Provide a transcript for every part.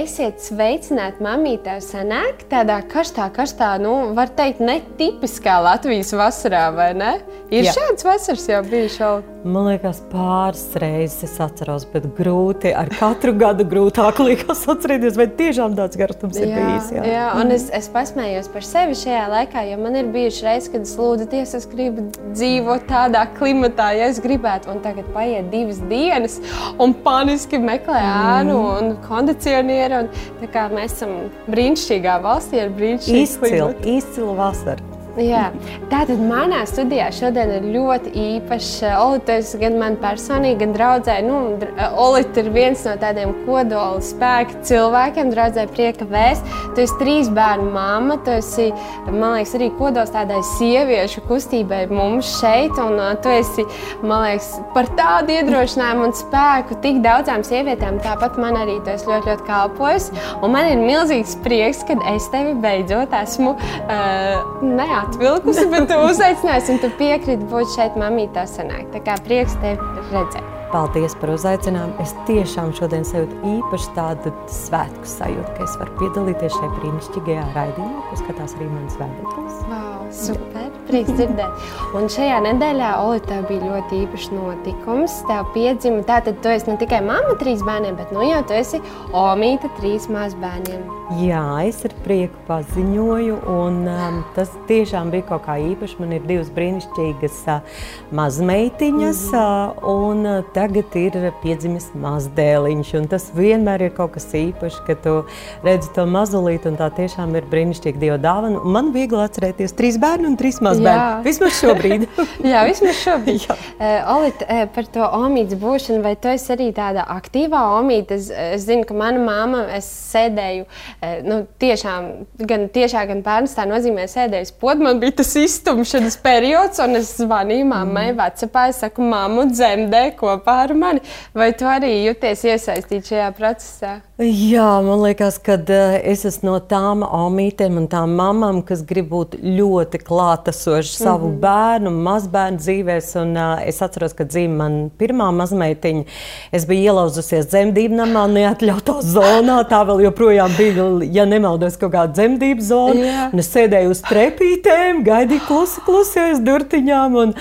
esiet sveicināti mamītē sanāk tādā karstā, karstā, nu, var teikt, netipiskā Latvijas vasarā, vai ne? Ir Jā. šāds vasars jau bijis jau. Man liekas, pāris reizes es atceros, bet grūti ar katru gadu grūtāk liekas atcerēties, vai tiešām tāds garums ir bijis. Jā, jā un es, es pasmējos par sevi šajā laikā, jo man ir bijuši reizes, kad es lūdzu, Dievs, es gribu dzīvot tādā klimatā, ja es gribētu, un tagad paiet divas dienas, un paniski meklē ēnu mm. un kondicionieru. Un, tā kā mēs esam brīnišķīgā valstī ar brīnišķīgu izcilu, izcilu vasaru. Jā. Tātad manā studijā šodien ir ļoti īpašs Olitas, gan man personīgi, gan draudzē. Nu, Olita ir viens no tādiem kodola spēka cilvēkiem, draudzē prieka vēst. Tu esi trīs bērnu mamma, tu esi, man liekas, arī kodols tādai sieviešu kustībai mums šeit, un uh, tu esi, man liekas, par tādu iedrošinājumu un spēku tik daudzām sievietēm, tāpat man arī tu esi ļoti, ļoti kalpojis. Un man ir milzīgs prieks, ka es tevi beidzot esmu, uh, neā, atvilkusi, bet tu uzaicināsi, un tu piekriti būt šeit mamītā sanāk. Tā kā prieks tevi redzēt. Paldies par uzaicinājumu. Es tiešām šodien sajūtu īpaši tādu svētku sajūtu, ka es varu piedalīties šajā brīnišķīgajā raidījumā, ko skatās arī mans vēdeklis. Wow, super! Prieks dzirdēt. Un šajā nedēļā, Oli, tev bija ļoti īpašs notikums. Tev piedzima, tātad tu esi ne tikai mamma trīs bērniem, bet nu jau tu esi omīta trīs mazbērniem. Jā, es ar prieku paziņoju, un um, tas tiešām bija kaut kā īpašs. Man ir divas brīnišķīgas uh, mazmeitiņas, mm -hmm. uh, un uh, tagad ir piedzimis mazdēliņš. Tas vienmēr ir kaut kas īpašs, kad tu redzi to mazulīti, un tā tiešām ir brīnišķīga Dieva dāvana. Man viegli atcerēties trīs bērnu un trīs mazbērnu. Vismaz šobrīd. Jā, vismaz šobrīd. uh, Olit, uh, par to omītas būšanu, vai tu esi arī tāda aktīvā omīta? Es, es zinu, ka mana māma, es sēdēju Eh, nu, tiešām, gan tiešā, gan pērnstā nozīmē sēdējis pod. Man bija tas iztumšanas periods, un es zvanīju mammai, mm. vecapā, es saku, mammu dzemdē kopā ar mani. Vai tu arī jūties iesaistīt šajā procesā? Jā, man liekas, ka es esmu no tām omītēm un tām mamām, kas grib būt ļoti klātesoši savu mm -hmm. bērnu, mazbērnu dzīvēs. Un, uh, es atceros, kad dzīvoja mana pirmā mazmeitiņa. Es biju ielauzusies dzemdību namā, neatļautā zonā. Tā vēl joprojām bija, ja nemaldos, kaut kāda dzemdību zona. Yeah. Es sēdēju uz trepītēm, gaidīju klusi, klusi aiz durtiņām. Un,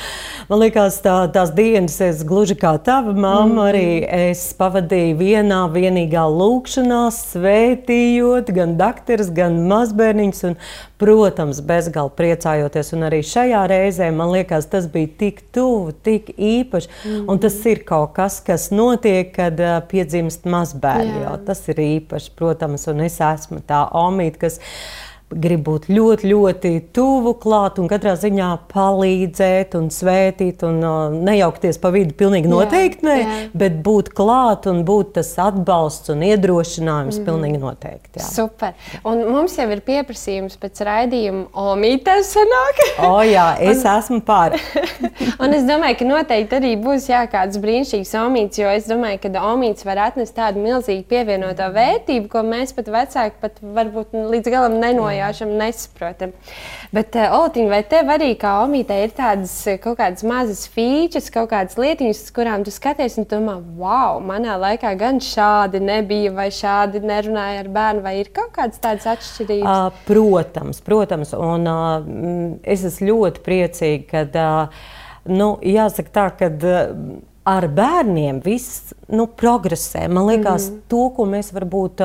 man liekas, tā, tās dienas, es gluži kā tava mamma, mm arī es pavadīju vienā vienīgā lūkā lūkšanās, svētījot gan doktorus, gan mazbērniņus, un, protams, bezgalīgi priecājoties. Un arī šajā reizē man liekas, tas bija tik tuvu, tik īpaši. Mm. Un tas ir kaut kas, kas notiek, kad uh, piedzimst mazbērni. Tas ir īpaši, protams, un es esmu tā omīte, kas grib būt ļoti, ļoti tuvu klāt un katrā ziņā palīdzēt un svētīt un uh, nejaukties pa vidu. Pilnīgi noteikti nē, bet būt klāt un būt tas atbalsts un iedrošinājums mm. pilnīgi noteikti. Jā. Super. Un mums jau ir pieprasījums pēc raidījuma omītēs sanāk. o jā, es un, esmu pār. un es domāju, ka noteikti arī būs jā, kāds brīnišķīgs omīts, jo es domāju, ka omīts var atnest tādu milzīgu pievienoto vērtību, ko mēs pat vecāki pat varbūt līdz galam nenojām nejaušam, nesaprotam. Bet, uh, Oltiņ, vai tev arī kā omītē ir tādas eh, kaut kādas mazas features, kaut kādas lietiņas, uz kurām tu skaties un domā, wow, manā laikā gan šādi nebija, vai šādi nerunāja ar bērnu, vai ir kaut kādas tādas atšķirības? Uh, protams, protams, un uh, es esmu ļoti priecīga, kad, uh, nu, jāsaka tā, ka. Uh, ar bērniem viss nu, progresē. Man liekas, mm to, ko mēs varbūt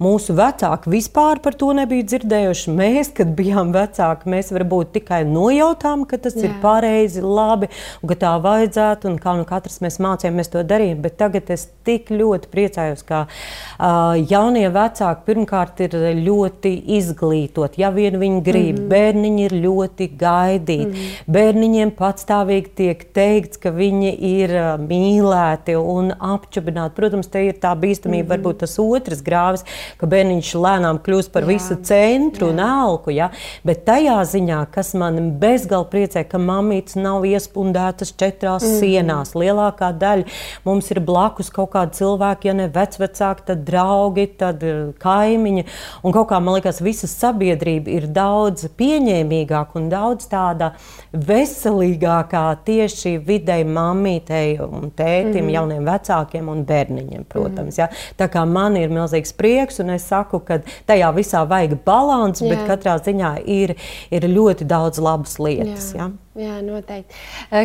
mūsu vecāki vispār par to nebija dzirdējuši. Mēs, kad bijām vecāki, mēs varbūt tikai nojautām, ka tas Jā. ir pareizi, labi, un ka tā vajadzētu, un kā nu katrs mēs mācījāmies to darīt. Bet tagad es tik ļoti priecājos, ka uh, jaunie vecāki pirmkārt ir ļoti izglītoti. Ja vien viņi grib, mm bērniņi ir ļoti gaidīti. Mm. Bērniņiem patstāvīgi tiek teikts, ka viņi ir mīlēti un apčubināti. Protams, te ir tā bīstamība, mm -hmm. varbūt tas otrs grāvis, ka bērniņš lēnām kļūst par jā. visu centru jā. un elku. Ja? Bet tajā ziņā, kas man bezgalīgi priecē, ka mamītes nav iespundētas četrās mm -hmm. sienās. Lielākā daļa mums ir blakus kaut kādi cilvēki, ja ne vecvecāki, tad draugi, tad eh, kaimiņi. Un kaut kā man liekas, visa sabiedrība ir daudz pieņēmīgāka un daudz tāda veselīgākā tieši videi mamītei mammai un tētim, mm -hmm. jauniem vecākiem un bērniņiem, protams. Mm -hmm. ja? Tā kā man ir milzīgs prieks, un es saku, ka tajā visā vajag balansu, bet katrā ziņā ir, ir ļoti daudz labas lietas. Jā. Ja? Jā, noteikti.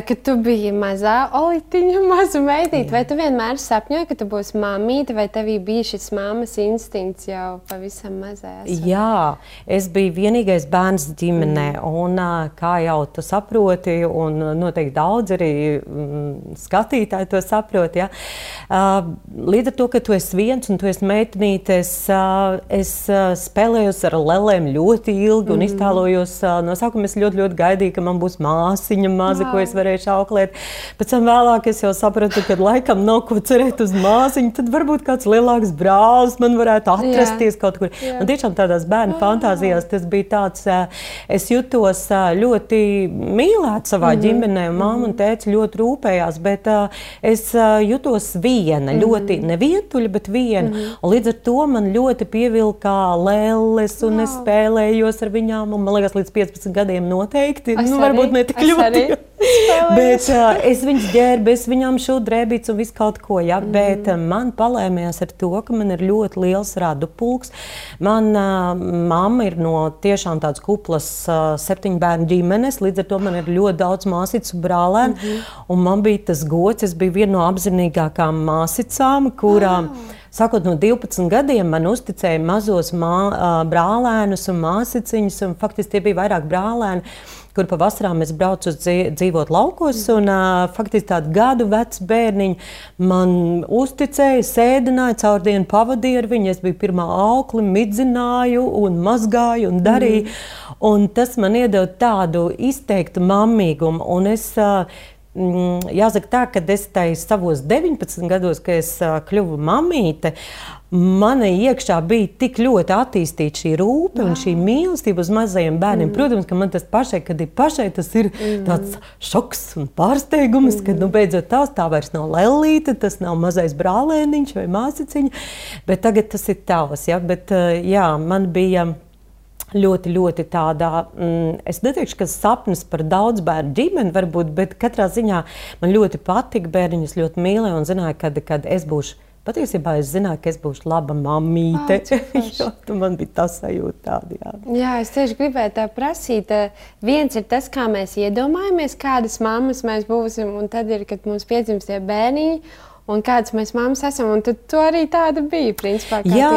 Kad tu biji mazā olītiņa, maza meitene, vai tu vienmēr sapņoji, ka tu būsi mamīte, vai tev bija šis mammas instinkts jau pavisam mazā? Jā, es biju vienīgais bērns ģimenē, mm. un kā jau tu saproti, un noteikti daudz arī mm, skatītāji to saprot. Ja? Līdz ar to, ka tu esi viens un tu esi meitenīte, es, es spēlējos ar lelēm ļoti ilgi un mm. iztēlojos no sākuma. Es ļoti, ļoti gaidīju, ka man būs māma māsiņa maza, wow. ko es varēšu auklēt. Pēc tam vēlāk es jau sapratu, ka laikam nav ko cerēt uz māsiņu. Tad varbūt kāds lielāks brālis man varētu atrasties Jā. kaut kur. Jā. Man tiešām tādās bērnu wow. fantāzijās tas bija tāds, es jutos ļoti mīlēt savā mm -hmm. ģimenē. Māma un mhm. tēvs ļoti rūpējās, bet es jutos viena, mm -hmm. ļoti nevientuļa, bet viena. Mm -hmm. Līdz ar to man ļoti pievilkā lēles, un wow. es spēlējos ar viņām. Un, man liekas, līdz 15 gadiem noteikti. Es nu, varbūt ne tik ļoti. Bet uh, es viņas ģērbu, es viņām šūnu drēbītas un visu kaut ko. Ja? Mm. Bet uh, man palēmējās ar to, ka man ir ļoti liels radu pulks. Man uh, mamma ir no tiešām tādas kuplas uh, septiņu bērnu ģimenes, līdz ar to man ir ļoti daudz māsīcu brālēnu. Mm -hmm. Un man bija tas gods, es biju viena no apzinīgākām māsicām, kurām. Wow. Sākot no 12 gadiem, man uzticēja mazos mā, brālēnus un māsiciņus, un faktiski tie bija vairāk brālēni kur pavasarām es braucu dzīvot laukos. Un, faktiski tādu gadu vecu bērniņu man uzticēja, sēdināja, caur dienu pavadīja ar viņu. Es biju pirmā aukli, midzināju un mazgāju un darīju. Mm. Un tas man iedod tādu izteiktu mammīgumu. Un es, Jāsaka, tā, ka es savos 19 gados, kad es kļuvu mamīte, Manai iekšā bija tik ļoti attīstīta šī rūpe wow. un šī mīlestība uz mazajiem bērniem. Mm. Protams, ka man tas pašai, kad ir pašai, tas ir mm. tāds šoks un pārsteigums, mm. ka nu, beidzot tās tā vairs nav lelīte, tas nav mazais brālēniņš vai māsiciņa, bet tagad tas ir tavs. Ja? Bet, jā, man bija ļoti, ļoti tādā, mm, es neteikšu, ka sapnis par daudz bērnu ģimeni varbūt, bet katrā ziņā man ļoti patika bērniņus, ļoti mīlēju un zināju, kad, kad es būšu Patiesībā es zināju, ka es būšu laba mammīte. Oh, man bija tas sajūta tāda. Jā. jā, es tieši gribēju tā prasīt. Viens ir tas, kā mēs iedomājamies, kādas mammas mēs būsim, un tad ir, kad mums piedzimst tie bērniņi un kādas mēs mammas esam. Un tu arī tāda bija. Principā, jā,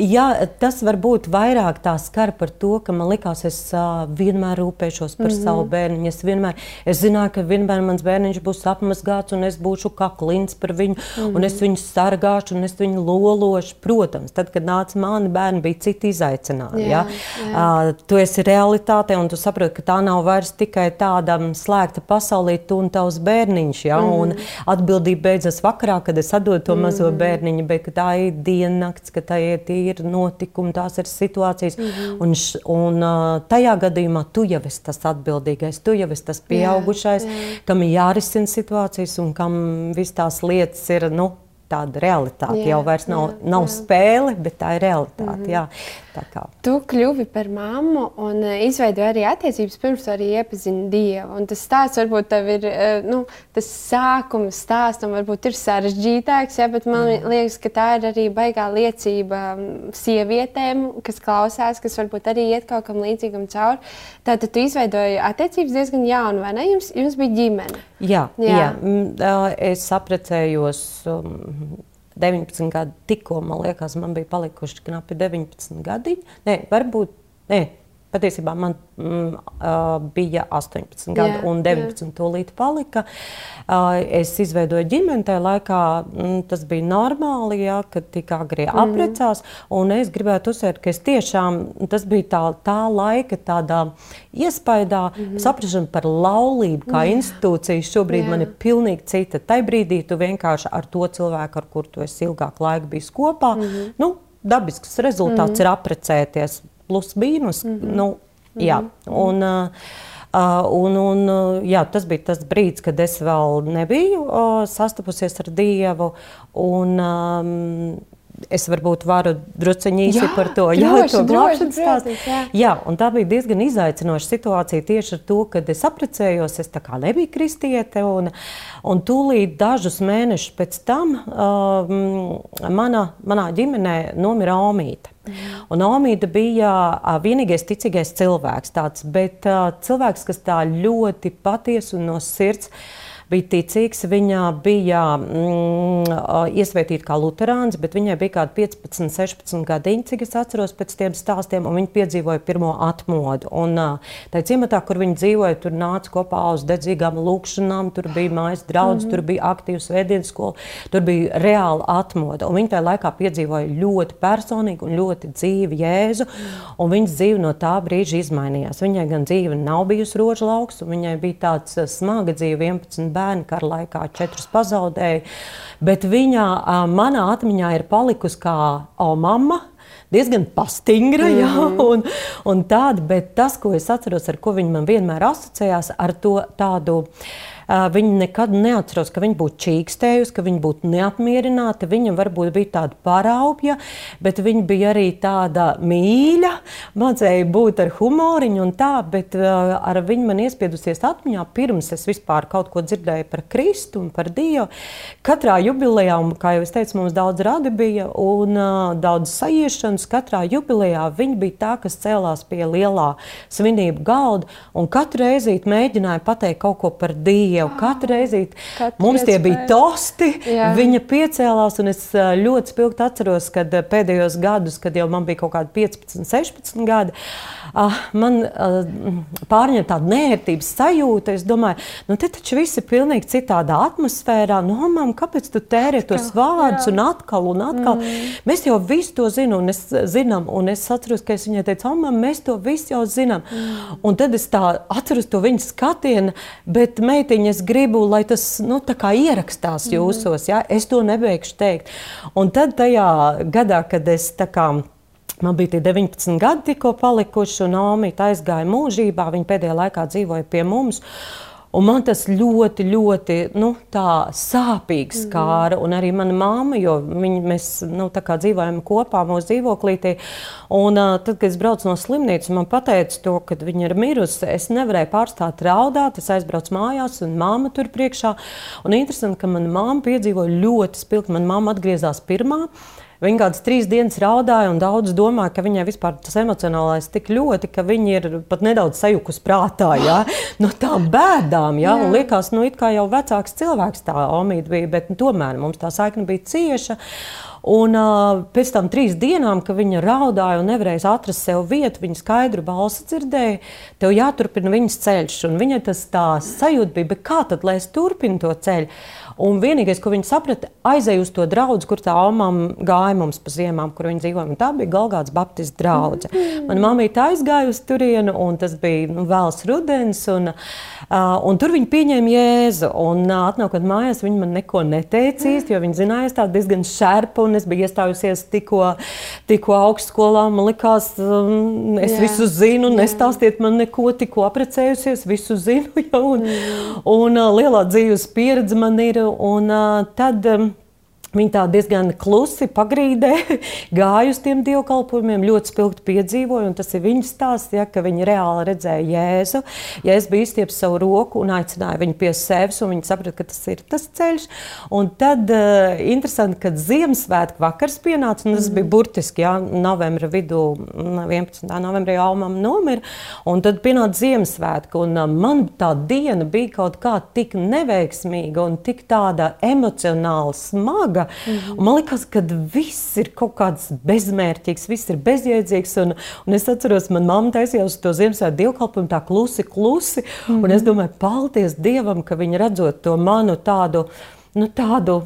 jā, tas varbūt vairāk tā skar par to, ka man likās, es uh, vienmēr rūpēšos par mm -hmm. savu bērnu. Es, vienmēr, es zināju, ka vienmēr mans bērniņš būs apmazgāts, un es būšu kaklins par viņu, mm -hmm. un es viņu sargāšu, un es viņu lološu. Protams, tad, kad nāca mani bērni, bija citi izaicinājumi. Jā, jā. Uh, tu esi realitāte, un tu saproti, ka tā nav vairs tikai tāda slēgta pasaulē, tu un tavs bērniņš. Ja? Mm -hmm. Un atbildība beidzas vakarā vakarā, kad es atdodu to mazo mm bērniņu, bet tā ir diennakts, ka tā ir tīra notikuma, tās ir situācijas. Mm. Un, š, un tajā gadījumā tu jau esi tas atbildīgais, tu jau esi tas pieaugušais, jā, jā. kam ir jārisina situācijas un kam viss tās lietas ir. Nu, tāda realitāte. Jā, jau vairs nav, jā, nav jā. spēle, bet tā ir realitāte. Mm -hmm. jā. Tu kļuvi par mammu un uh, izveidoji arī attiecības, pirms arī iepazini Dievu. Un tas stāsts varbūt tev ir, uh, nu, tas sākuma stāsts, un varbūt ir sarežģītāks, ja, bet man mm. liekas, ka tā ir arī baigā liecība sievietēm, kas klausās, kas varbūt arī iet kaut kam līdzīgam cauri. Tātad tu izveidoji attiecības diezgan jaunu, vai ne? Jums, jums bija ģimene. Jā, jā. jā. Es apprecējos. Um, 19 gadi, tikko man liekas, man bija palikuši knapi 19 gadi. Nē, varbūt, nē, Patiesībā man mm, bija 18 gadi, jā, un 19 tūlīt palika. Es izveidoju ģimeni tajā laikā, mm, tas bija normāli, jā, kad tik agri mm. apprecās. Es gribētu uzsvērt, ka tiešām tas bija tā, tā laika tādā iespaidā, mm. saprašana par laulību kā mm. institūciju. Šobrīd jā. man ir pilnīgi cita. Tajā brīdī tu vienkārši ar to cilvēku, ar kuru tu esi ilgāk laika bijis kopā, mm. nu, dabisks rezultāts mm. ir apprecēties plus mīnus. Mm -hmm. nu, jā. -hmm. un, un, un, jā, tas bija tas brīdis, kad es vēl nebiju sastapusies ar Dievu. Un, um, es varbūt varu druskuļi īsi par to glābšanas stāstu. Jā. jā, un tā bija diezgan izaicinoša situācija tieši ar to, kad es apprecējos. Es tā kā nebiju kristiete, un, un tūlīt dažus mēnešus pēc tam um, mana, manā ģimenē nomira Omīte. Mm. Un Omīda bija uh, vienīgais ticīgais cilvēks, tāds, bet uh, cilvēks, kas tā ļoti patiesi un no sirds bija ticīgs. Viņa bija mm, iesvētīta kā luterāns, bet viņai bija kādi 15, 16 gadiņi, cik es atceros pēc tiem stāstiem, un viņa piedzīvoja pirmo atmodu. Un tajā ciematā, kur viņa dzīvoja, tur nāca kopā uz dedzīgām lūkšanām, tur bija mājas draudz, mm -hmm. tur bija aktīvs vēdienas skola, tur bija reāla atmoda. Un viņa tajā laikā piedzīvoja ļoti personīgu un ļoti dzīvu Jēzu, un viņas dzīve no tā brīža izmainījās. Viņai gan dzīve nav bijusi roža lauks, un viņai bija tāds smaga dzīve 11 bērni kara laikā, četrus pazaudēja. Bet viņa manā atmiņā ir palikusi kā o mamma diezgan pastingra. Mm jā, un, un tāda, bet tas, ko es atceros, ar ko viņa man vienmēr asociējās, ar to tādu Viņa nekad neatceros, ka viņa būtu čīkstējusi, ka viņa būtu neapmierināta. Viņa varbūt bija tāda paraupja, bet viņa bija arī tāda mīļa, mācīja būt ar humoriņu un tā, bet ar viņu man iespiedusies atmiņā, pirms es vispār kaut ko dzirdēju par Kristu un par Dievu. Katrā jubilejā, un, kā jau es teicu, mums daudz radi bija un daudz sajiešanas. Katrā jubilejā viņa bija tā, kas cēlās pie lielā svinību galda un katru reizi mēģināja pateikt kaut ko par Dievu Dievu. Katru reizi mums tie bija tosti, Jā. viņa piecēlās. Es ļoti spilgti atceros, kad pēdējos gados, kad jau man bija kaut kādi 15, 16 gadi, man pārņem tāda nērtības sajūta. Es domāju, nu te taču viss ir pilnīgi citādā atmosfērā. Nu, mam, kāpēc tu tērē tos vārdus un atkal un atkal? Mm. Mēs jau visu to zinām, un es, zinām, un es atceros, ka es viņai teicu, mamma, mēs to visu jau zinām. Mm. Un tad es tā atceros to viņas skatienu, bet meitiņa es gribu, lai tas nu, ierakstās mhm. jūsos. Ja? Es to nebeigšu teikt. Un tad tajā gadā, kad es tā kā. Man bija 19 gadi, tikko palikuši, un Omīte aizgāja mūžībā. Viņa pēdējā laikā dzīvoja pie mums. Un man tas ļoti, ļoti nu, sāpīgi mhm. skāra. Un arī mana māma, jo viņi, mēs nu, dzīvojam kopā mūsu dzīvoklītī. Un, uh, tad, kad es braucu no slimnīcas, man teica, to, ka viņa ir mirusi. Es nevarēju pārstāt raudāt. Es aizbraucu mājās, un māma tur priekšā. Un interesanti, ka mana māma piedzīvoja ļoti spilgti. Mana māma atgriezās pirmā. Viņa kādas trīs dienas raudāja, un daudz domāja, ka viņai vispār tas emocionālais tik ļoti, ka viņa ir pat nedaudz sajukus prātā ja? no tām bēdām. Ja? Un liekas, nu, it kā jau vecāks cilvēks tā omīte bija, bet nu, tomēr mums tā saikne bija cieša. Un uh, pēc tam trīs dienām, kad viņa raudāja un nevarēja atrast sev vietu, viņa skaidru balsi dzirdēja, tev jāturpina viņas ceļš. Un viņai tas tā sajūta bija, kā tad, lai es turpinu to ceļu? Un vienīgais, ko viņi saprata, aizēja uz to draugu, kur tā omām gāja mums pa ziemām, kur viņi dzīvoja. Tā bija Galgāts Baptistu drauga. Mana mamīte aizgāja uz turienu, un tas bija nu, vēls rudens. Un, uh, un tur viņi pieņēma Jēzu. Un uh, atnākot mājās, viņi man neko neteica īsti, jo viņi zināja, es tādu diezgan šerpu, un es biju iestājusies tikko, tikko augstskolā. Man likās, um, es Jā. visu zinu, nestāstiet man neko, tikko aprecējusies, visu zinu. Ja, un, mm. un uh, lielā dzīves pieredze man ir un tad. Viņa tā diezgan klusi pagrīdē gāja uz tiem dievkalpojumiem, ļoti spilgti piedzīvoja. Tas ir viņas stāsts, ja, ka viņa reāli redzēja Jēzu. Ja es biju izstieps savu roku un aicināju viņu pie sevis, un viņa saprata, ka tas ir tas ceļš. Un tad uh, interesanti, kad Ziemassvētku vakars pienāca, un tas mm. bija burtiski ja, novembra vidū, 11. novembrī Almam nomira, un tad pienāca Ziemassvētku, un uh, man tā diena bija kaut kā tik neveiksmīga un tik tāda emocionāli smaga, Mm -hmm. Man liekas, ka viss ir kaut kāds bezmērķīgs, viss ir bezjēdzīgs. Un, un es atceros, manā mamma taisīja uz to Ziemassvētku dievkalpojumu tā klusi, klusi. Mm. Un es mhm. domāju, paldies Dievam, ka viņi redzot to manu tādu. Nu, tādu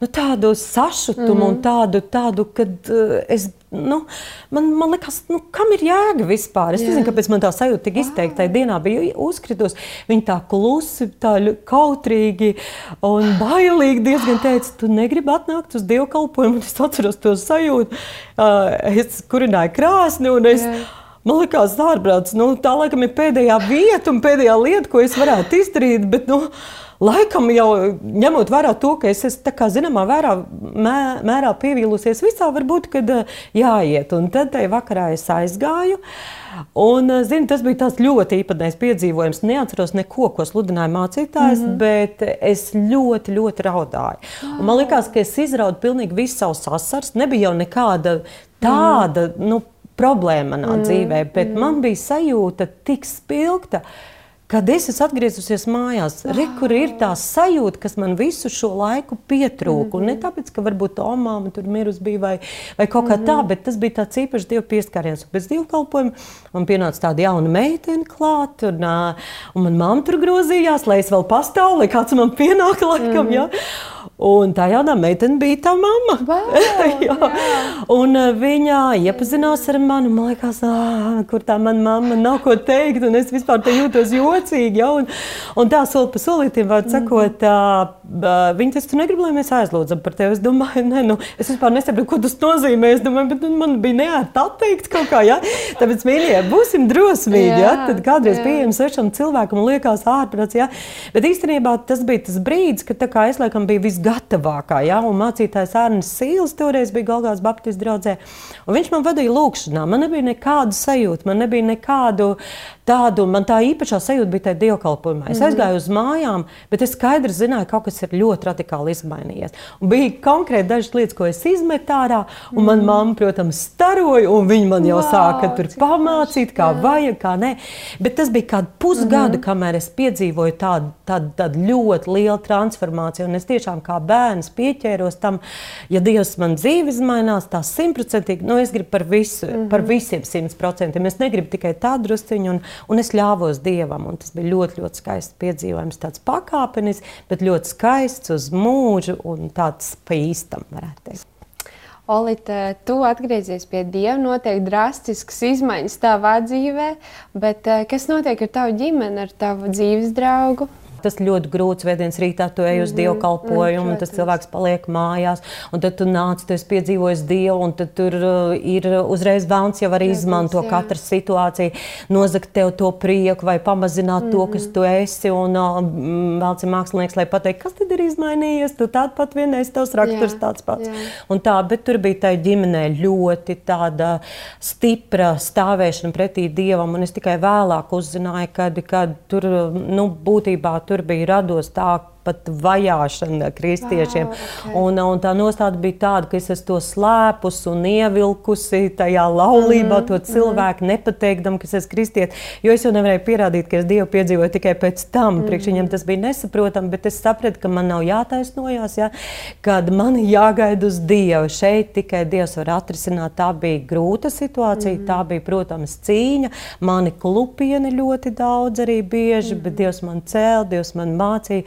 nu, tādu sašutumu mm -hmm. un tādu, tādu kad uh, es. Nu, man, man liekas, nu, kam ir jēga vispār? Es nezinu, kāpēc man tā sajūta tik izteikti. Tajā dienā bija uzkritusi. Viņa tā klusi, tā kautrīgi un bailīgi diezgan teica, tu negribi atnākt uz dievkalpojumu. Es atceros to sajūtu. Uh, es kurināju krāsni un es. Jā. Man liekas, ārprāts, nu, tā laikam ir pēdējā vieta un pēdējā lieta, ko es varētu izdarīt. Bet, nu, laikam jau ņemot vērā to, ka es esmu kā, zināmā vērā, mē, mērā pievīlusies visā, varbūt, kad jāiet. Un tad tajā vakarā es aizgāju. Un, zinu, tas bija tāds ļoti īpatnējs piedzīvojums. Neatceros neko, ko sludināja mācītājs, mm -hmm. bet es ļoti, ļoti raudāju. Un man liekas, ka es izraudu pilnīgi visu savus asars. Nebija jau nekāda tāda mm. nu, problēma manā mm. dzīvē, bet mm. man bija sajūta tik spilgta. Kad es esmu atgriezusies mājās, wow. re, kur ir tā sajūta, kas man visu šo laiku pietrūka. Mm -hmm. Ne tāpēc, ka varbūt tā māma tur mirus bija vai, vai kaut kā mm -hmm. tā, bet tas bija tāds īpašs dievu pieskāriens. Pēc dievkalpojuma man pienāca tāda jauna meitene klāt, un, un man mamma tur grozījās, lai es vēl pastāvu, lai kāds man pienāk laikam. Mm -hmm. ja? Un tā jaunā meitene bija tā mamma. Wow, jā. Jā. Un uh, viņa iepazinās ar mani. Man liekas, kur tā mana mamma nav ko teikt. Un es vispār jūtos jocīgi. Ja? Un, un tā soli pa solītam, var mhm. sakot, uh, uh, viņa tas negrib, lai mēs aizlūdzam par tevi. Es domāju, ne, nu, es vispār nesaprotu, ko tas nozīmē. Es domāju, bet nu, man bija neērti atteikt kaut kā. Ja? Tāpēc, mīļie, būsim drosmīgi. Jā, ja? Tad kādreiz pieejam svešam cilvēkam un liekas ārprāts. Ja? Bet īstenībā tas bija tas brīdis, kad es laikam biju visgājis gatavākā. Ja? Un mācītājs Arnēs Sīls toreiz bija Golgāts Baptistu draugzē. Viņš man vadīja lūkšanā. Man nebija nekādu sajūtu, man nebija nekādu tādu, man tā īpašā sajūta bija tajā dievkalpojumā. Es mm. aizgāju uz mājām, bet es skaidri zināju, ka kaut kas ir ļoti radikāli izmainījies. Un bija konkrēti dažas lietas, ko es izmetu ārā, un mm. manā mamma, protams, staroja, un viņa man jau wow, sāka tur pamācīt, kā jā. vajag, kā nē. Bet tas bija kādu pusgadu, mm. kamēr es piedzīvoju tādu, tādu, tādu ļoti lielu transformāciju, un es tiešām kā bērns pieķēros tam, ja Dievs man dzīve izmainās, tā simtprocentīgi, nu es gribu par, visu, mm -hmm. par visiem simt procentiem. Es negribu tikai tādu drusciņu. Un, un es ļāvos dievam. Tas bija ļoti, ļoti skaists piedzīvojums, tāds pakāpenis, bet ļoti skaists uz mūžu un tāds pa īstam, varētu teikt. Olita, tu atgriezies pie Dieva, notiek drastiskas izmaiņas tavā dzīvē, bet eh, kas notiek ar tavu ģimeni, ar tavu dzīves draugu? Tas ļoti grūts vēdienas rītā, tu ej uz mm -hmm. dievkalpojumu, mm, un tas cilvēks paliek mājās, un tad tu nāc, tu esi piedzīvojis Dievu, un tad tur uh, ir uzreiz vēlns jau arī izmanto katru situāciju, nozagt tev to prieku vai pamazināt mm -hmm. to, kas tu esi, un uh, vēlts ir mākslinieks, lai pateikt, kas tad ir izmainījies, tu tād pat vienais tavs raksturs jā, tāds pats. Jā. Un tā, bet tur bija tai ģimenē ļoti tāda stipra stāvēšana pretī Dievam, un es tikai vēlāk uzzināju, kad, kad tur, nu, būtībā tur tur bija rados tā, pat vajāšana kristiešiem. Wow, okay. un, un tā nostāja bija tāda, ka es to slēpus un ievilkusi tajā laulībā, mm -hmm. to mhm. cilvēku nepateikdam, ka es esmu kristietis. Jo es jau nevarēju pierādīt, ka es Dievu piedzīvoju tikai pēc tam. Mm -hmm. Priekš viņam tas bija nesaprotami, bet es sapratu, ka man nav jātaisnojas, ja, kad man jāgaida uz Dievu. Šeit tikai Dievs var atrisināt. Tā bija grūta situācija, mm -hmm. tā bija, protams, cīņa. Mani klupieni ļoti daudz arī bieži, mm -hmm. bet Dievs man cēl, Dievs man mācīja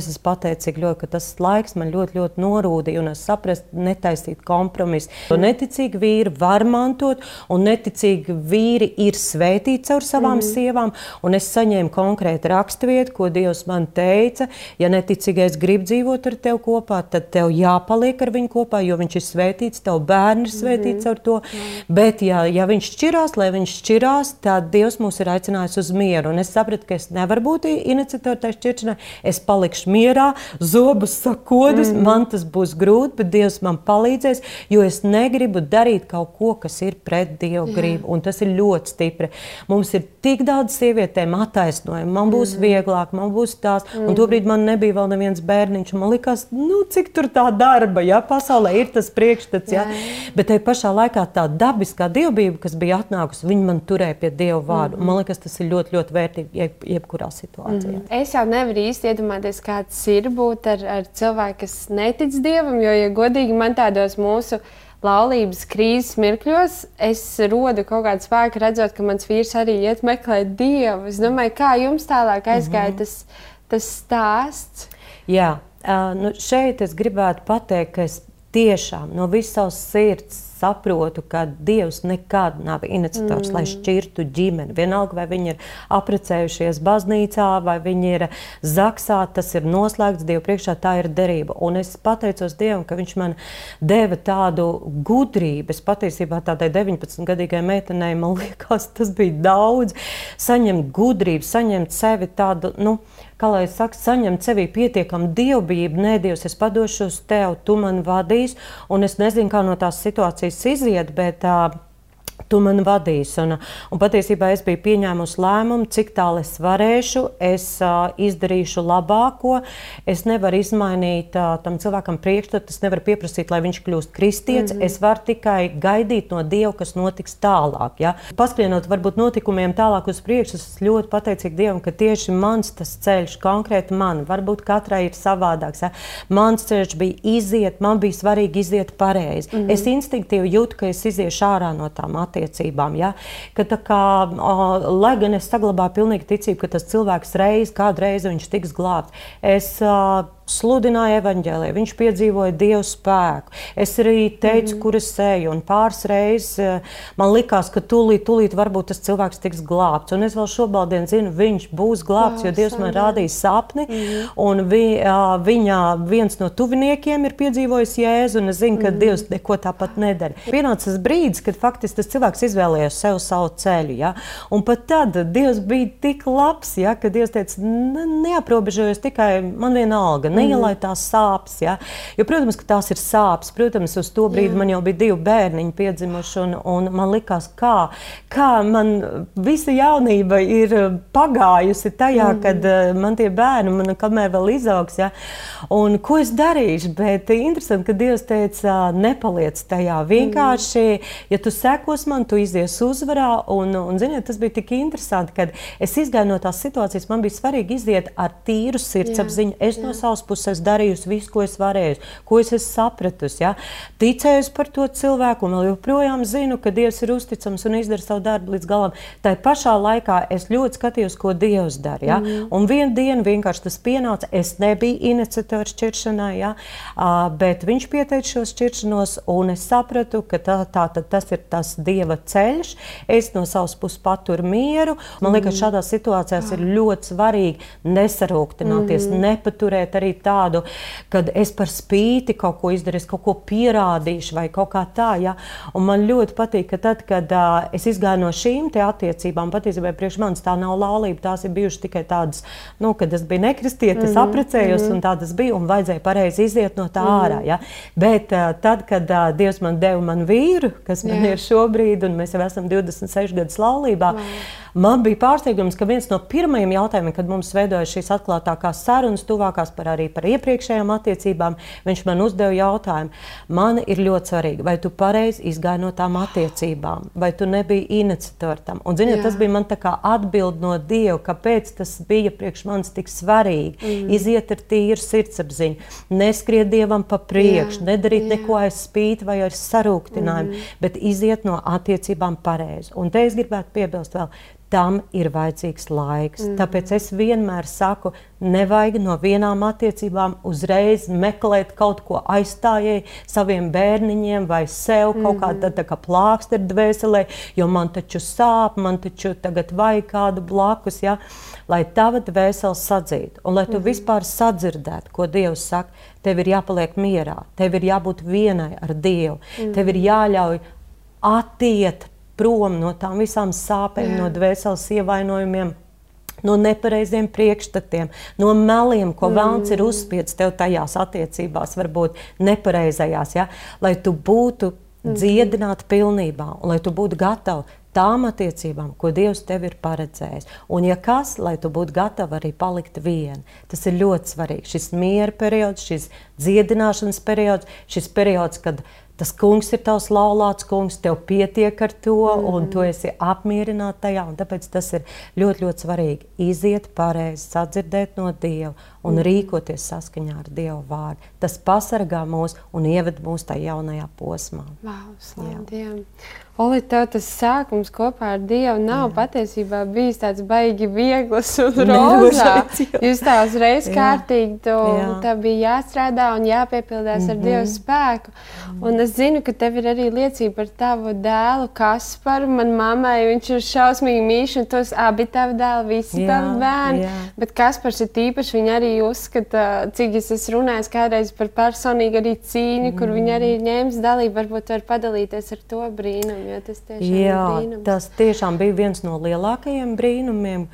es esmu pateicīga ļoti, ka tas laiks man ļoti, ļoti norūdīja, un es sapratu, netaisīt kompromisu. Mm. Neticīgi vīri var mantot, un neticīgi vīri ir svētīti caur savām mm. sievām, un es saņēmu konkrētu raksturvietu, ko Dievs man teica. Ja neticīgais grib dzīvot ar tevi kopā, tad tev jāpaliek ar viņu kopā, jo viņš ir svētīts, tev bērni ir svētīts mm. ar to. Mm. Bet, ja, ja viņš šķirās, lai viņš šķirās, tad Dievs mūs ir aicinājis uz mieru. Un es sapratu, ka es nevaru būt iniciatori tajā šķiršanā. Es palikšu mierā, zobus sakodus. Mm. Man tas būs grūti, bet Dievs man palīdzēs, jo es negribu darīt kaut ko, kas ir pret Dievu gribu. Un tas ir ļoti stipri. Mums ir tik daudz sievietēm attaisnojumu. Man būs mm. vieglāk, man būs tās. Mm. Un tobrīd man nebija vēl neviens bērniņš. Man likās, nu, cik tur tā darba, ja pasaulē ir tas priekšstats. Ja? Bet tajā pašā laikā tā dabiskā dievbijība, kas bija atnākusi, viņa man turēja pie Dieva vārdu. Mm. Man liekas, tas ir ļoti, ļoti vērtīgi jeb, jebkurā situācijā. Mm. Es jau nevaru īsti iedomāties, kā kāds ir būt ar, ar cilvēku, kas netic dievam. Jo, ja godīgi man tādos mūsu laulības krīzes mirkļos, es rodu kaut kādu spēku, redzot, ka mans vīrs arī iet meklēt dievu. Es domāju, kā jums tālāk aizgāja mm -hmm. tas, tas stāsts? Jā, uh, nu šeit es gribētu pateikt, ka es tiešām no visas savas sirds saprotu, ka Dievs nekad nav iniciators, mm. lai šķirtu ģimeni. Vienalga, vai viņi ir apprecējušies baznīcā, vai viņi ir zaksā, tas ir noslēgts Dievu priekšā, tā ir derība. Un es pateicos Dievam, ka Viņš man deva tādu gudrību. Es patiesībā tādai 19-gadīgai meitenei, man liekas, tas bija daudz. Saņemt gudrību, saņemt sevi tādu. Nu, kā lai es saku, saņemt sevī pietiekamu dievbijību, nē, Dievs, es padošu uz tevi, tu man vadīs, un es nezinu, kā no tās situācijas iziet, bet uh, tu man vadīsi. Un, un patiesībā es biju pieņēmusi lēmumu, cik tālu es varēšu, es uh, izdarīšu labāko. Es nevaru izmainīt uh, tam cilvēkam priekšstatu, es nevaru pieprasīt, lai viņš kļūst kristietis. Mm -hmm. Es varu tikai gaidīt no Dieva, kas notiks tālāk. Ja? Paskrienot varbūt notikumiem tālāk uz priekšu, es ļoti pateicīga Dievam, ka tieši mans tas ceļš, konkrēti man, varbūt katrai ir savādāks. Ja? Mans ceļš bija iziet, man bija svarīgi iziet pareizi. Mm -hmm. Es instinktīvi jūtu, ka es iziešu ārā no tām attiecībām attiecībām. Ja? Ka, kā, o, lai gan es saglabāju pilnīgi ticību, ka tas cilvēks reiz, kādreiz viņš tiks glābts, es uh, sludināja evaņģēliju, viņš piedzīvoja dievu spēku. Es arī teicu, mm. kur es eju, un pāris reizes eh, man likās, ka tūlīt, tūlīt varbūt tas cilvēks tiks glābts. Un es vēl šobrīd zinu, viņš būs glābts, jo Dievs man rādīja sapni, mm. un vi, viņa viens no tuviniekiem ir piedzīvojis Jēzu, un es zinu, ka mm. Dievs neko tāpat nedara. Pienācis brīdis, kad faktiski tas cilvēks izvēlējās sev savu ceļu, ja? un pat tad Dievs bija tik labs, ja? ka Dievs teica, neaprobežojos tikai man vienalga neielai tās sāpes. Ja? Jo, protams, ka tās ir sāpes. Protams, uz to brīdi Jā. man jau bija divi bērniņi piedzimuši, un, un man likās, kā, kā man visa jaunība ir pagājusi tajā, mm. kad uh, man tie bērni, man kamēr vēl izaugs, ja? un ko es darīšu. Bet interesanti, ka Dievs teica, nepaliec tajā. Vienkārši, mm. ja tu sekos man, tu izies uzvarā, un, un ziniet, tas bija tik interesanti, kad es izgāju no tās situācijas, man bija svarīgi iziet ar tīru sirdsapziņu. Es Jā. no savas puses darījusi visu, ko es varēju, ko es esmu sapratusi. Ja? Ticējusi par to cilvēku, un vēl joprojām zinu, ka Dievs ir uzticams un izdara savu darbu līdz galam. Tā pašā laikā es ļoti skatījos, ko Dievs dara. Ja? Mm. Un vienā dienā vienkārši tas pienāca. Es nebiju iniciators šķiršanai, ja? uh, bet viņš pieteica šo šķiršanos, un es sapratu, ka tā, tā, tas ir tas Dieva ceļš. Es no savas puses paturu mieru. Man liekas, mm. šādās situācijās ir ļoti svarīgi nesarūktināties, mm. nepaturēt arī tādu, ka es par spīti kaut ko izdarīšu, kaut ko pierādīšu vai kaut kā tā. Ja? Un man ļoti patīk, ka tad, kad uh, es izgāju no šīm attiecībām, patiesībā priekš manis tā nav laulība, tās ir bijušas tikai tādas, nu, kad es biju nekristietis, mm -hmm. apprecējos, mm -hmm. un tā tas bija, un vajadzēja pareizi iziet no tā mm -hmm. ārā. Ja? Bet uh, tad, kad uh, Dievs man deva man vīru, kas man Jā. ir šobrīd, un mēs jau esam 26 gadus laulībā, wow. man bija pārsteigums, ka viens no pirmajiem jautājumiem, kad mums veidojas šīs atklātākās sarunas, tuvākās par arī par iepriekšējām attiecībām, viņš man uzdeva jautājumu. Man ir ļoti svarīgi, vai tu pareizi izgāji no tām attiecībām, vai tu nebija iniciatori tam. Un, ziniet, Jā. tas bija man tā kā atbild no Dieva, kāpēc tas bija priekš manis tik svarīgi. Mm. Iziet ar tīru sirdsapziņu, neskriet Dievam pa priekšu, nedarīt Jā. neko aiz spīti vai aiz sarūktinājumu, mm. bet iziet no attiecībām pareizi. Un te es gribētu piebilst vēl, tam ir vajadzīgs laiks. Mm. Tāpēc es vienmēr saku, nevajag no vienām attiecībām uzreiz meklēt kaut ko aizstājēji saviem bērniņiem vai sev mm. kaut kāda tā kā plākstera dvēselē, jo man taču sāp, man taču tagad vajag kādu blakus, ja? lai tava dvēsele sadzītu un lai tu mm. vispār sadzirdētu, ko Dievs saka. Tev ir jāpaliek mierā, tev ir jābūt vienai ar Dievu, mm. tev ir jāļauj attiet prom no tām visām sāpēm, Jā. no dvēseles ievainojumiem. No nepareiziem priekšstatiem, no meliem, ko mm. vēlams ir uzspiedis tev tajās attiecībās, varbūt nepareizajās, ja? lai tu būtu mm. dziedināta pilnībā un lai tu būtu gatava tām attiecībām, ko Dievs tev ir paredzējis. Un, ja kas, lai tu būtu gatava arī palikt viena, tas ir ļoti svarīgi. Šis miera periods, šis dziedināšanas periods, šis periods, kad tas kungs ir tavs laulāts kungs, tev pietiek ar to, mm. un tu esi apmierināta tajā. Tāpēc tas ir ļoti, ļoti svarīgi. Iziet pareizi, sadzirdēt no Dieva un mm. rīkoties saskaņā ar Dieva vārdu. Tas pasargā mūs un ieved mūs tajā jaunajā posmā. Wow, Oli, tev tas sākums kopā ar Dievu nav jā. patiesībā bijis tāds baigi viegls un rozā. Jūs tā uzreiz jā. kārtīgi, tu, tā bija jāstrādā un jāpiepildās mm -hmm. ar Dievu mhm. spēku. Un es zinu, ka tev ir arī liecība par tavu dēlu Kasparu. Man mammai viņš ir šausmīgi mīļš un tos abi tavi dēli, visi jā, tavi bērni. Jā. Bet Kaspars ir tīpaši, viņa arī uzskata, cik es esmu runājis kādreiz par personīgu arī cīņu, mm -hmm. kur viņa arī ir ņēmis dalību. Varbūt var padalīties ar to brīnumu jo tas tiešām Jā, tas tiešām bija viens no lielākajiem brīnumiem.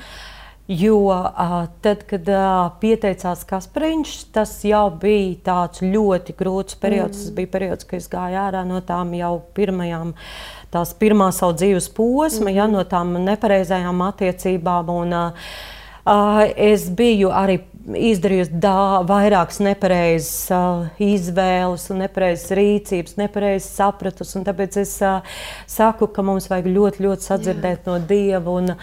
Jo uh, tad, kad uh, pieteicās Kaspriņš, tas jau bija tāds ļoti grūts periods. Mm. Tas bija periods, kad es gāju ārā no tām jau pirmajām, tās pirmā savu dzīves posma, mm. ja, no tām nepareizajām attiecībām. Un, uh, es biju arī izdarījusi dā, vairākas nepareizas uh, izvēles, un nepareizas rīcības, nepareizas sapratus. Tāpēc es uh, saku, ka mums vajag ļoti, ļoti sadzirdēt Jā. no Dieva. Un,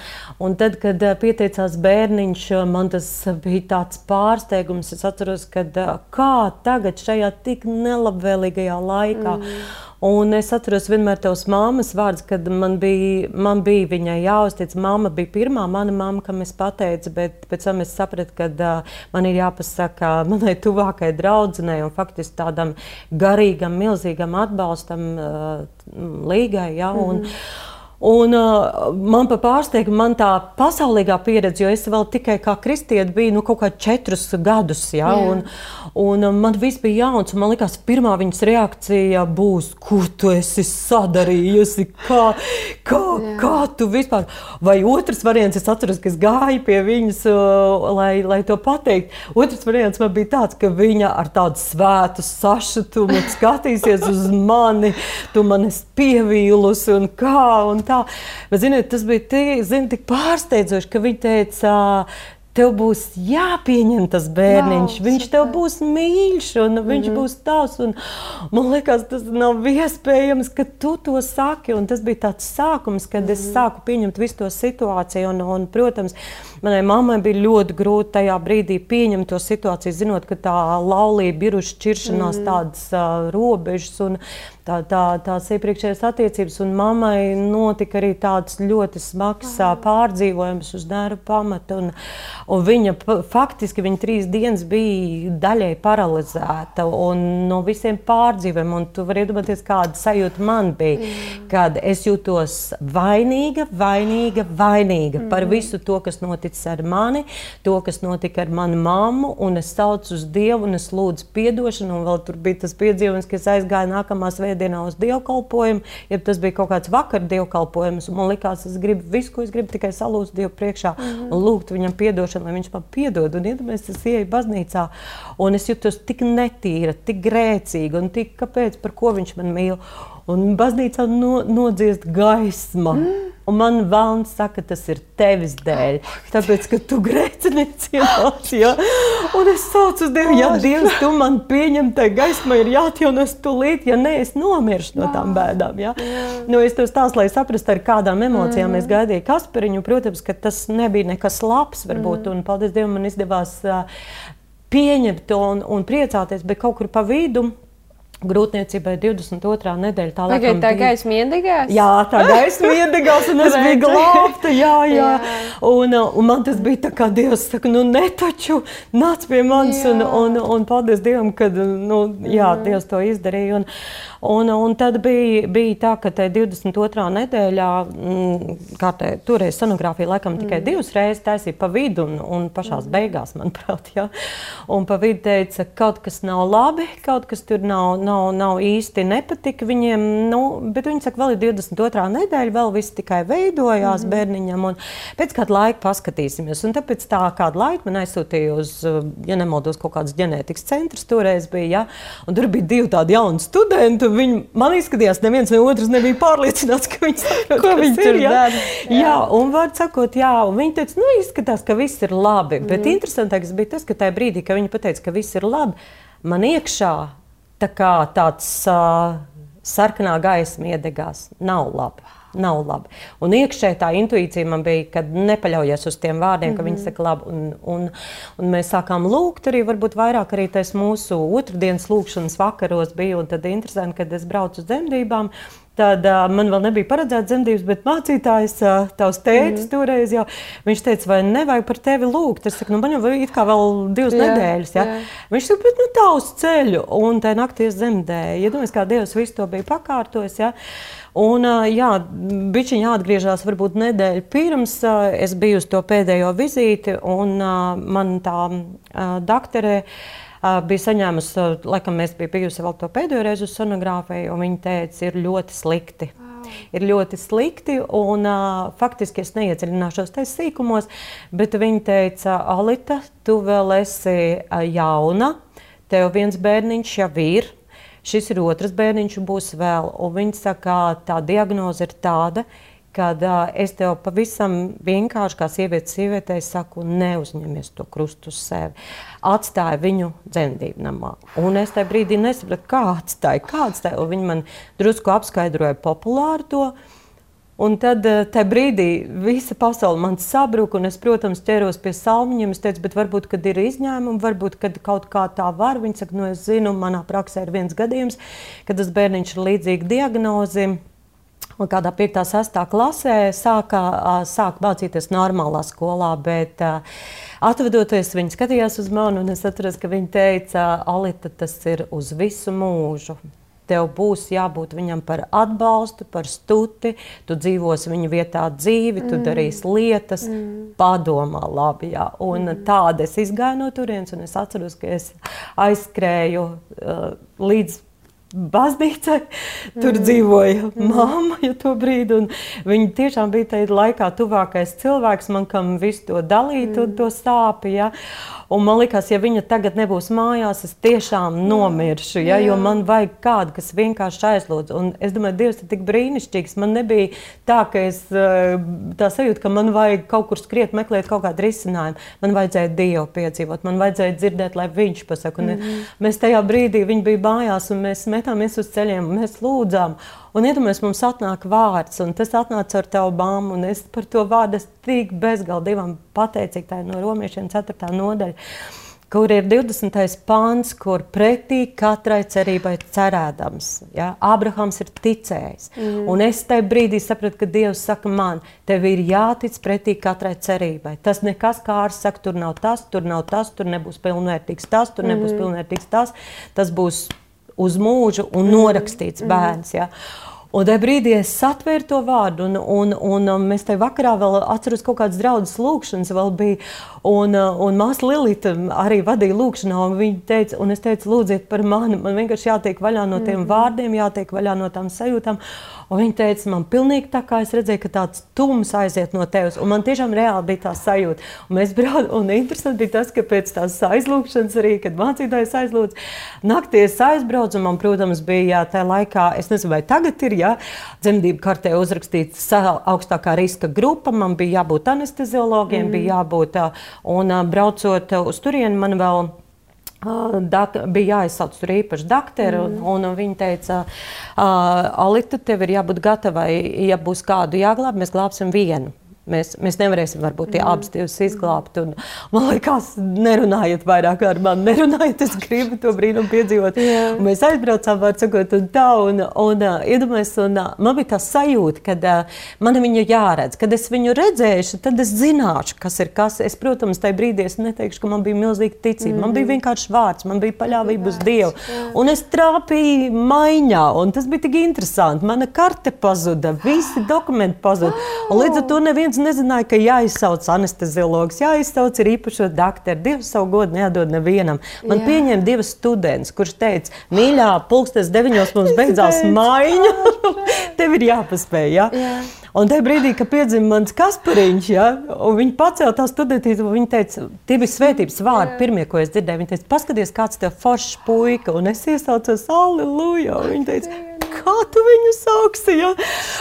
un tad, kad uh, pieteicās bērniņš, man tas bija tāds pārsteigums. Es atceros, ka uh, kā tagad šajā tik nelabvēlīgajā laikā. Mm. Un es atceros vienmēr tavas mammas vārdus, kad man bija, man bija viņai jāuztic. Māma bija pirmā mana mamma, kam es pateicu, bet pēc tam es sapratu, ka uh, man ir jāpasaka manai tuvākajai draudzenei un faktiski tādam garīgam, milzīgam atbalstam uh, līgai. Ja, un, mm -hmm. Un, uh, man pa pārsteigumu, man tā pasaulīgā pieredze, jo es vēl tikai kā kristieti biju nu, kaut kā četrus gadus. Ja, yeah. un, un uh, man viss bija jauns, un man liekas, pirmā viņas reakcija būs, ko tu esi sadarījusi, kā, kā, yeah. kā tu vispār. Vai otrs variants, es atceros, ka es gāju pie viņas, uh, lai, lai to pateikt. Otrs variants man bija tāds, ka viņa ar tādu svētu sašutumu skatīsies uz mani, tu man esi pievīlusi un kā. Un tā tā. Bet, ziniet, tas bija tik, zin, tik pārsteidzoši, ka viņi teica, tev būs jāpieņem tas bērniņš. Wow, viņš tev būs mīļš, un viņš mm -hmm. būs tavs. Un, man liekas, tas nav iespējams, ka tu to saki. Un tas bija tāds sākums, kad mm -hmm. es mhm. sāku pieņemt visu to situāciju. Un, un, protams, manai mammai bija ļoti grūti tajā brīdī pieņemt to situāciju, zinot, ka tā laulība ir uz šķiršanās mm tādas uh, robežas. Un, tā, tā, tās iepriekšējās attiecības, un mammai notika arī tāds ļoti smags Aha. pārdzīvojums uz nervu pamata. Un, un viņa faktiski viņa trīs dienas bija daļai paralizēta no visiem pārdzīvojumiem. Tu vari iedomāties, kāda sajūta man bija, mm. kad es jutos vainīga, vainīga, vainīga mm. par visu to, kas noticis ar mani, to, kas notika ar manu mammu, un es saucu uz Dievu un es lūdzu piedošanu, un vēl tur bija tas piedzīvojums, ka es aizgāju nākamās veidā svētdienā uz dievkalpojumu, ja tas bija kaut kāds vakar dievkalpojums. Man liekas, es gribu visu, ko es gribu, tikai salūzt Dievu priekšā mm -hmm. un lūgt viņam atdošanu, lai viņš man piedod. Un iedomājieties, es ieeju baznīcā un es jutos tik netīra, tik grēcīga un tik kāpēc, par ko viņš man mīl. Un baznīcā no, nodziest gaisma. Mm. Un man vēlams saka, tas ir tevis dēļ, tāpēc, ka tu grēcinieci ienāc, ja? Un es saucu uz Dievu, ja Dievs, tu man pieņem, tai gaisma ir jāatjaunas tūlīt, ja nē, es nomiršu no tām bēdām, ja? Nu, es tev stāstu, lai saprastu, ar kādām emocijām mm. es gaidīju Kaspariņu, protams, ka tas nebija nekas labs, varbūt, mm. un paldies Dievam, man izdevās uh, pieņemt to un, un priecāties, bet kaut kur pa vidu grūtniecībai 22. nedēļa. Tā, laikam, tā gaisma iedegās? Jā, tā gaisma iedegās, un es biju glābta. Jā, jā. jā. Un, uh, un man tas bija tā kā Dievs saka, nu netaču, nāc pie manis, un, un, un paldies Dievam, ka, nu, jā, mm. Dievs to izdarīja. Un, Un, un tad bija, bija tā, ka 22. nedēļā, mm, kā te, toreiz sonogrāfija laikam tikai mm. divas reizes taisīja pa vidu un, un pašās mm. beigās, manuprāt, ja. Un pa vidu teica, kaut kas nav labi, kaut kas tur nav, nav, nav īsti nepatika viņiem, nu, bet viņi saka, vēl ir 22. nedēļa, vēl viss tikai veidojās mm. bērniņam, un pēc kāda laika paskatīsimies. Un tāpēc tā kādu laiku man aizsūtīja uz, ja nemaldos, kaut kādas ģenētikas centrus toreiz bija, ja, un tur bija divi tādi jauni studenti, viņi man izskatījās, neviens ne otrs nebija pārliecināts, ka viņi saprot, ko viņi tur dara. Jā. jā, un var sakot, jā, un viņi teica, nu, izskatās, ka viss ir labi. Mm. Bet interesantākais bija tas, ka tajā brīdī, kad viņi pateica, ka viss ir labi, man iekšā tā kā tāds uh, sarkanā gaisma iedegās. Nav labi nav labi. Un iekšēji tā intuīcija man bija, ka nepaļaujies uz tiem vārdiem, mm -hmm. ka viņi mhm. saka labi. Un, un, un mēs sākām lūgt arī, varbūt vairāk arī tas mūsu otrdienas lūgšanas vakaros bija. Un tad interesanti, kad es braucu uz dzemdībām, Tad uh, man vēl nebija paredzēta dzemdības, bet mācītājs, uh, tavs tētis, mm. toreiz jau viņš teica, vai nevajag par tevi lūgt. Es saku, nu, man jau ir kā vēl divas jā, nedēļas. Ja? Jā. Viņš saka, bet nu, tā uz ceļu, un tajā naktī es dzemdēju. Ja kā Dievs visu to bija pakārtojis. Ja? Un, jā, bišķiņā atgriežas varbūt nedēļu pirms es biju uz to pēdējo vizīti, un man tā doktorē bija saņēmusi, laikam, mēs bijām bijusi vēl to pēdējo reizi uz sonogrāfiju, un viņa teica, ir ļoti slikti. Wow. Ir ļoti slikti, un uh, faktiski es neiedziļināšos tajos sīkumos, bet viņa teica, Alita, tu vēl esi jauna, tev viens bērniņš jau ir, šis ir otrs bērniņš, būs vēl. Un viņa saka, tā diagnoze ir tāda, kad uh, es tev pavisam vienkārši kā sievietes sievietei saku, neuzņemies to krustu uz sevi. Atstāja viņu dzemdību namā. Un es tajā brīdī nesapratu, kā atstāja, kā atstāja. Un viņi man drusku apskaidroja populāru to. Un tad tajā brīdī visa pasaule man sabruka, un es, protams, ķeros pie salmiņiem. Es teicu, bet varbūt, kad ir izņēmumi, varbūt, kad kaut kā tā var. Viņi saka, nu, es zinu, manā praksē ir viens gadījums, kad tas bērniņš ir līdzīgi diagnozim Un kādā 5. un 6. klasē sāka, sāka mācīties normālā skolā, bet atvedoties viņa skatījās uz mani, un es atceros, ka viņa teica, Alita, tas ir uz visu mūžu. Tev būs jābūt viņam par atbalstu, par stuti, tu dzīvosi viņa vietā dzīvi, tu mm. darīsi lietas, mm. padomā labi. Jā. Un mm. tāda es izgāju no turienes, un es atceros, ka es aizskrēju uh, līdz baznīcai. Tur mm. dzīvoja mm. mamma ja to brīdi. Viņa tiešām bija tajā laikā tuvākais cilvēks man, kam visu to dalīt mm. un to sāpju. Ja? Un man liekas, ja viņa tagad nebūs mājās, es tiešām nomiršu. Ja? Jo man vajag kādu, kas vienkārši aizlūdz. Un es domāju, Dievs ir tik brīnišķīgs. Man nebija tā, ka es eh, tā sajūtu, ka man vajag kaut kur skriet, meklēt kaut kādu risinājumu. Man vajadzēja Dievu piedzīvot, man vajadzēja dzirdēt, lai Viņš pasaka. Un mm -hmm. Mēs tajā brīdī, viņi bija mājās, un mēs metāmies uz ceļiem, un mēs lūdzām. Un iedomājieties, mums atnāk vārds, un tas atnāca ar tavu bāmu, un es par to vārdu tik bezgalīgi divam pateicīgi. Tā ir no romiešiem 4. nodaļa kur ir 20. pāns, kur pretī katrai cerībai cerēdams. Ja? Abrahams ir ticējis. Mm. Un es tajā brīdī sapratu, ka Dievs saka man, tev ir jātic pretī katrai cerībai. Tas nekas kā ārsts saka, tur nav tas, tur nav tas, tur nebūs pilnvērtīgs tas, tur nebūs mm. pilnvērtīgs tas. Tas būs uz mūžu un mm. norakstīts mm. bērns. Ja? Un tajā brīdī es satvēru to vārdu, un, un, un, un mēs tajā vakarā vēl atceros kaut kādas draudzes lūkšanas, vēl bija. Un, un māsa Lilita arī vadīja lūkšanā, un viņa teica, un es teicu, lūdziet par mani, man vienkārši jātiek vaļā no tiem mm. vārdiem, jātiek vaļā no tām sajūtām. Un viņa teica, man pilnīgi tā kā es redzēju, ka tāds tums aiziet no tevis. Un man tiešām reāli bija tā sajūta. Un mēs braucām, un interesanti bija tas, ka pēc tās aizlūgšanas arī, kad mācītājs aizlūdz, naktī es aizbraucu, un man, protams, bija jā, tajā laikā, es nezinu, vai tagad ir, jā, dzemdību kartē uzrakstīts augstākā riska grupa, man bija jābūt anesteziologiem, mm. bija jābūt, un braucot uz turieni man vēl Dak, bija jāizsauc tur īpaši doktori, mm. un, un viņi teica, uh, Alita, tev ir jābūt gatavai, ja būs kādu jāglāb, mēs glābsim vienu. Mēs, mēs nevarēsim varbūt tie mm. abas divas izglābt. Un, man liekas, nerunājiet vairāk ar mani, nerunājiet, es gribu to brīnumu piedzīvot. Yeah. Mēs aizbraucām, var sakot, un tā, un, un uh, iedomājies, un uh, man bija tā sajūta, ka uh, man viņu jāredz. Kad es viņu redzēšu, tad es zināšu, kas ir kas. Es, protams, tajā brīdī es neteikšu, ka man bija milzīga ticība. Mm. Man bija mm. vienkārši vārds, man bija paļāvība uz Dievu. Yeah. Un es trāpīju maiņā, un tas bija tik interesanti. Mana karte pazuda, visi dokumenti pazuda. Un līdz ar to neviens neviens nezināja, ka jāizsauc anesteziologs, jāizsauc ir īpašo doktoru. Dievs savu godu nedod nevienam. Man Jā. pieņēma divas studentes, kurš teica, mīļā, pulkstenis deviņos mums beidzās maiņa. Tev ir jāpaspēj. Ja? Jā. Un tajā brīdī, kad piedzima mans Kaspariņš, ja, un viņi pacēla tā studentīti, un viņi teica, tie bija svētības vārdi, pirmie, ko es dzirdēju. Viņi teica, paskaties, kāds tev foršs puika, un es iesaucos, aleluja. Viņi teica, kā tu viņu sauksi. Ja?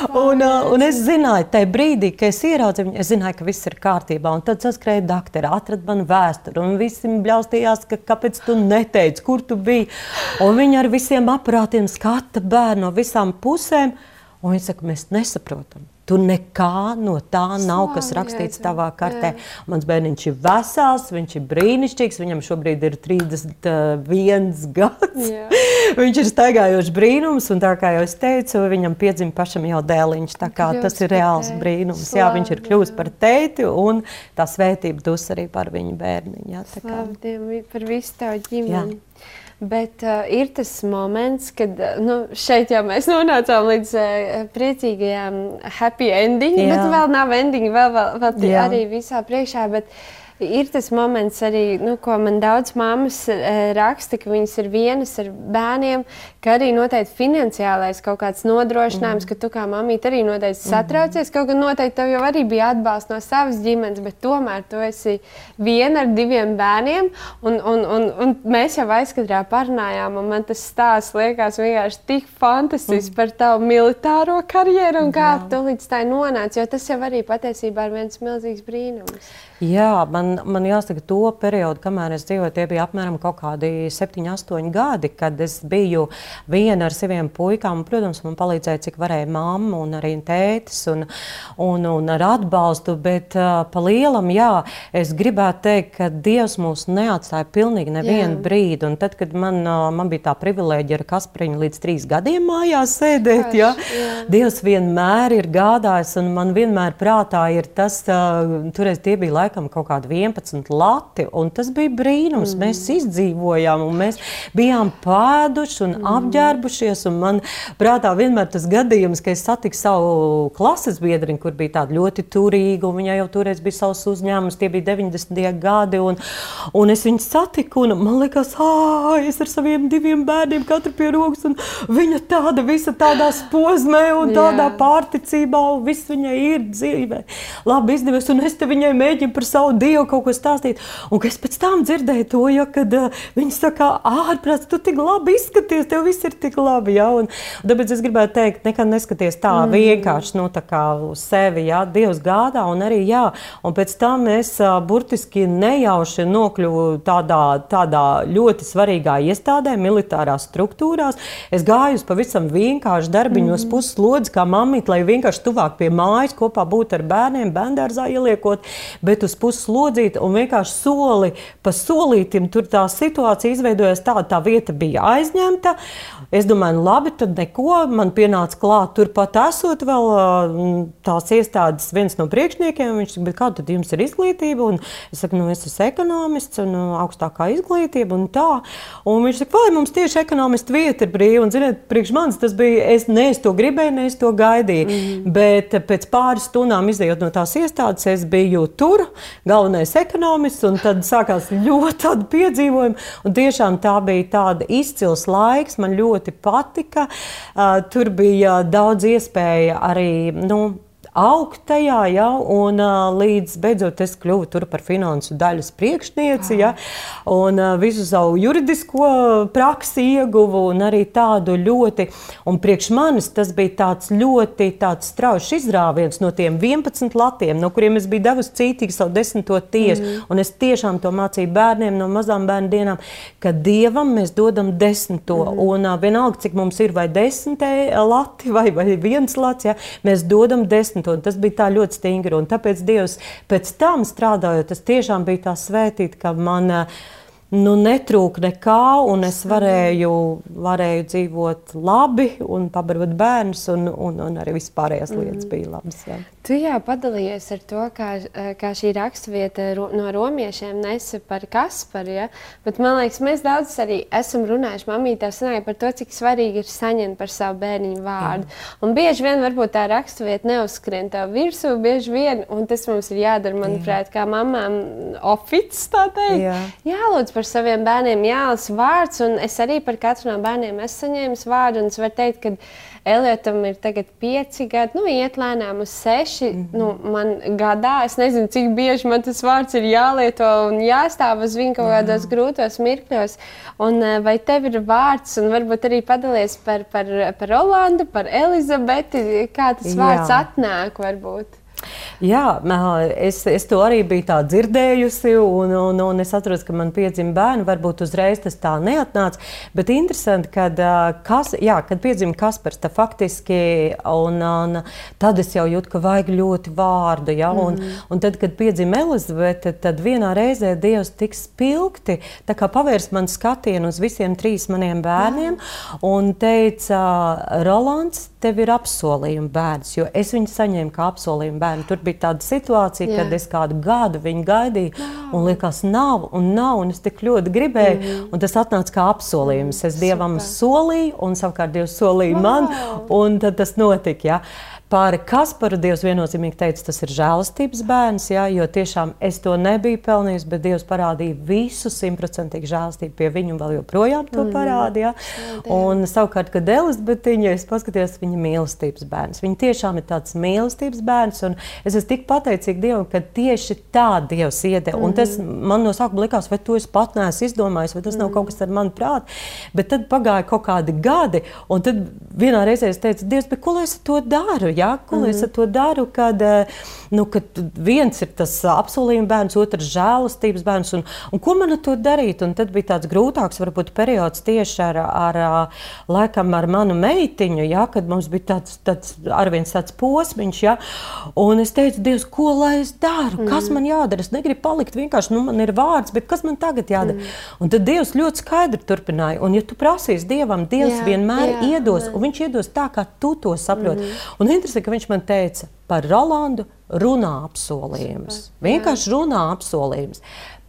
Un, uh, un es zināju, tajā brīdī, kad es ieraudzīju viņu, es zināju, ka viss ir kārtībā. Un tad saskrēja doktori, atrada man vēsturi, un visi bļaustījās, ka kāpēc tu neteici, kur tu biji. Un viņi ar visiem aparātiem skata bērnu no visām pusēm. Un viņi saka, mēs nesaprotam. Tur nekā no tā nav, kas rakstīts tavā kartē. Jā. Mans bērniņš ir vesels, viņš ir brīnišķīgs. Viņam šobrīd ir 31 gads. viņš ir staigājošs brīnums, un tā kā jau es teicu, viņam piedzima pašam jau dēliņš. Tas ir reāls brīnums. Slavi, jā, viņš ir kļuvis par tēti, un tā svētība dus arī par viņu bērniņu. Jā, Slavi, par visu tavu ģimeni. Jā. Bet uh, ir tas moments, kad uh, nu, šeit jau mēs nonācām līdz uh, priecīgajām happy ending, Jā. bet vēl nav ending, vēl, vēl, vēl arī visā priekšā. Bet, uh, ir tas moments arī, nu, ko man daudz mammas e, raksta, ka viņas ir vienas ar bērniem, ka arī noteikti finansiālais kaut kāds nodrošinājums, mm. ka tu kā mamīte arī noteikti mhm. satraucies. Mm. Kaut gan noteikti tev jau arī bija atbalsts no savas ģimenes, bet tomēr tu esi viena ar diviem bērniem. Un, un, un, un mēs jau aizkadrā parunājām, un man tas stāsts liekas vienkārši tik fantastisks mm. par tavu militāro karjeru un kā Jā. tu līdz tai nonāci, jo tas jau arī patiesībā ir viens milzīgs brīnums. Jā, man, man jāsaka, to periodu, kamēr es dzīvoju, tie bija apmēram kaut kādi 7, 8 gadi, kad es biju viena ar saviem puikām. Un, protams, man palīdzēja, cik varēja mamma un arī tētis un, un, un ar atbalstu. Bet uh, pa lielam, jā, es gribētu teikt, ka Dievs mūs neatstāja pilnīgi nevienu jā. brīdi. Un tad, kad man, uh, man bija tā privilēģija ar Kaspriņu līdz trīs gadiem mājās sēdēt, jā, jā. Dievs vienmēr ir gādājis un man vienmēr prātā ir tas, uh, toreiz tie bija laikam kaut kādi 11 lati, un tas bija brīnums. Mm. Mēs izdzīvojām, un mēs bijām pēduši un mm. apģērbušies. Un man prātā vienmēr tas gadījums, ka es satiku savu klases biedriņu, kur bija tāda ļoti turīga, un viņai jau toreiz bija savs uzņēmums, tie bija 90. gadi, un, un es viņu satiku, un man liekas, ah, es ar saviem diviem bērniem katru pie rokas, un viņa tāda visa tādā posmē un tādā yeah. pārticībā, un viss viņai ir dzīvē. Labi izdevies, un es te viņai mēģinu par savu dievu kaut ko stāstīt. Un es pēc tam dzirdēju to, ja, kad uh, viņi saka, ārprāts, tu tik labi izskaties, tev viss ir tik labi. Ja? Un, tāpēc es gribētu teikt, nekad neskaties tā mm. vienkārši nu, tā kā uz sevi. Ja? Dievs gādā un arī jā. Un pēc tam es uh, burtiski nejauši nokļuvu tādā, tādā ļoti svarīgā iestādē, militārās struktūrās. Es gāju uz pavisam vienkāršu darbiņu, mm. puslodzi, kā mamīte, lai vienkārši tuvāk pie mājas kopā būtu ar bērniem, bērngārzā ieliekot. Bet uz puslodzīti un vienkārši soli pa solītim tur tā situācija izveidojās tāda, tā vieta bija aizņemta. Es domāju, nu labi, tad neko. Man pienāca klāt, turpat esot vēl tās iestādes viens no priekšniekiem. Viņš saka, kāda tad jums ir izglītība? Un es saku, nu es esmu ekonomists un augstākā izglītība un tā. Un viņš saka, vai mums tieši ekonomista vieta ir brīva? Un, ziniet, priekš manis tas bija, es ne es to gribēju, ne es to gaidīju. Mm. Bet pēc pāris stundām izējot no tās iestādes, es biju tur, galvenais ekonomists, un tad sākās ļoti tādi piedzīvojumi. Un tiešām tā bija tāda izcils laiks, man ļoti patika. Uh, tur bija daudz iespēja arī. Nu, augt tajā, ja, un līdz beidzot es kļuvu tur par finansu daļas priekšnieci, ja, un uh, visu savu juridisko praksi ieguvu, un arī tādu ļoti, un priekš manis tas bija tāds ļoti tāds strauši izrāviens no tiem 11 latiem, no kuriem es biju devusi cītīgi savu desmito tiesu, mm. un es tiešām to mācīju bērniem no mazām bērnu dienām, ka Dievam mēs dodam desmito, mm. un vienalga, cik mums ir vai desmitē lati, vai, vai viens lats, ja, mēs dodam desmit desmito. Tas bija tā ļoti stingri. Un tāpēc Dievs pēc tam strādājot, tas tiešām bija tā svētīt, ka man. Nu, netrūka nekā, un es varēju, varēju dzīvot labi, un pabarot bērnus, un, un, un arī vispārējās lietas mm. bija labas. Jā. Tu jā, padalījies ar to, kā, kā šī raksturvieta no romiešiem nesa par Kasparu. Ja? Bet, man liekas, mēs daudz arī esam runājuši mamītā par to, cik svarīgi ir saņemt par savu bērniņu vārdu. Jā. Un bieži vien varbūt tā raksturvieta neuzskrien tev virsū, bieži vien, un tas mums ir jādara, manuprāt, jā. kā mamām oficiāls tā teikt. Jā. Jālūdz par saviem bērniem, jālasa vārds, un es arī par katru no bērniem esmu saņēmis vārdu, es varu teikt, ka Eliotam ir tagad pieci gadi, nu, iet lēnām uz seši. Mm -hmm. nu, man gadā, es nezinu, cik bieži man tas vārds ir jālieto un jāstāv uz viņa kaut kādos grūtos mirkļos. Un, eh, vai tev ir vārds, un varbūt arī padalies par, par, par Rolandu, par Elizabeti, kā tas vārds Jā. atnāk varbūt? Jā, es, es to arī biju tā dzirdējusi, un, un, un es atceros, ka man piedzima bērni. Varbūt uzreiz tas tā neatnāca. Bet interesanti, kad, kas, jā, kad piedzima Kaspars, tad faktiski, un, un tad es jau jūtu, ka vajag ļoti vārdu. Ja, un, mm. un tad, kad piedzima Elizabete, tad vienā reizē Dievs tik spilgti pavērs man skatienu uz visiem trīs maniem bērniem jā. un teica, Rolands, tev ir apsolījuma bērns, jo es viņu saņēmu kā apsolījuma bērnu. Tur bija tāda situācija, Jā. kad es kādu gadu viņu gaidīju, wow. un liekas, nav, un nav, un es tik ļoti gribēju, mm -hmm. un tas atnāca kā apsolījums. Es Dievam Super. solīju, un savukārt Dievs solīja wow. man, un tad tas notika. Ja. Par Kasparu Dievs viennozīmīgi teica, tas ir žēlastības bērns, jā, jo tiešām es to nebiju pelnījis, bet Dievs parādīja visu simtprocentīgi žēlastību pie viņa un vēl joprojām to mm. parādīja. Un savukārt, kad Elizabetiņa, es paskatījos, viņa mīlestības bērns. Viņa tiešām ir tāds mīlestības bērns, un es esmu tik pateicīga Dievam, ka tieši tā Dievs iedeva. Mm. Un tas man no sākuma likās, vai to es pat neesmu izdomājis, vai tas mm. nav kaut kas ar manu prātu. Bet tad pagāja kaut kādi gadi, un tad vienā reizē es teicu, Dievs, ko lai es to daru? Jā? Ja? Ko mm es ar to daru? Kad, eh, nu, kad viens ir tas apsolījuma bērns, otrs žēlastības bērns, un, un ko man ar to darīt? Un tad bija tāds grūtāks varbūt, periods tieši ar, ar, laikam, ar manu meitiņu, ja? kad mums bija tāds, tāds arviens tāds posmiņš. Ja? Un es teicu, Dievs, ko lai es daru? Mm. Kas man jādara? Es negribu palikt vienkārši, nu, man ir vārds, bet kas man tagad jādara? Mm. Un tad Dievs ļoti skaidri turpināja. Un, ja tu prasīsi Dievam, Dievs jā, vienmēr jā, iedos, jā. un Viņš iedos tā, kā tu to saproti. Mm. Un interesanti, ka viņš man teica par Rolandu runā apsolījums. Super, Vienkārši runā apsolījums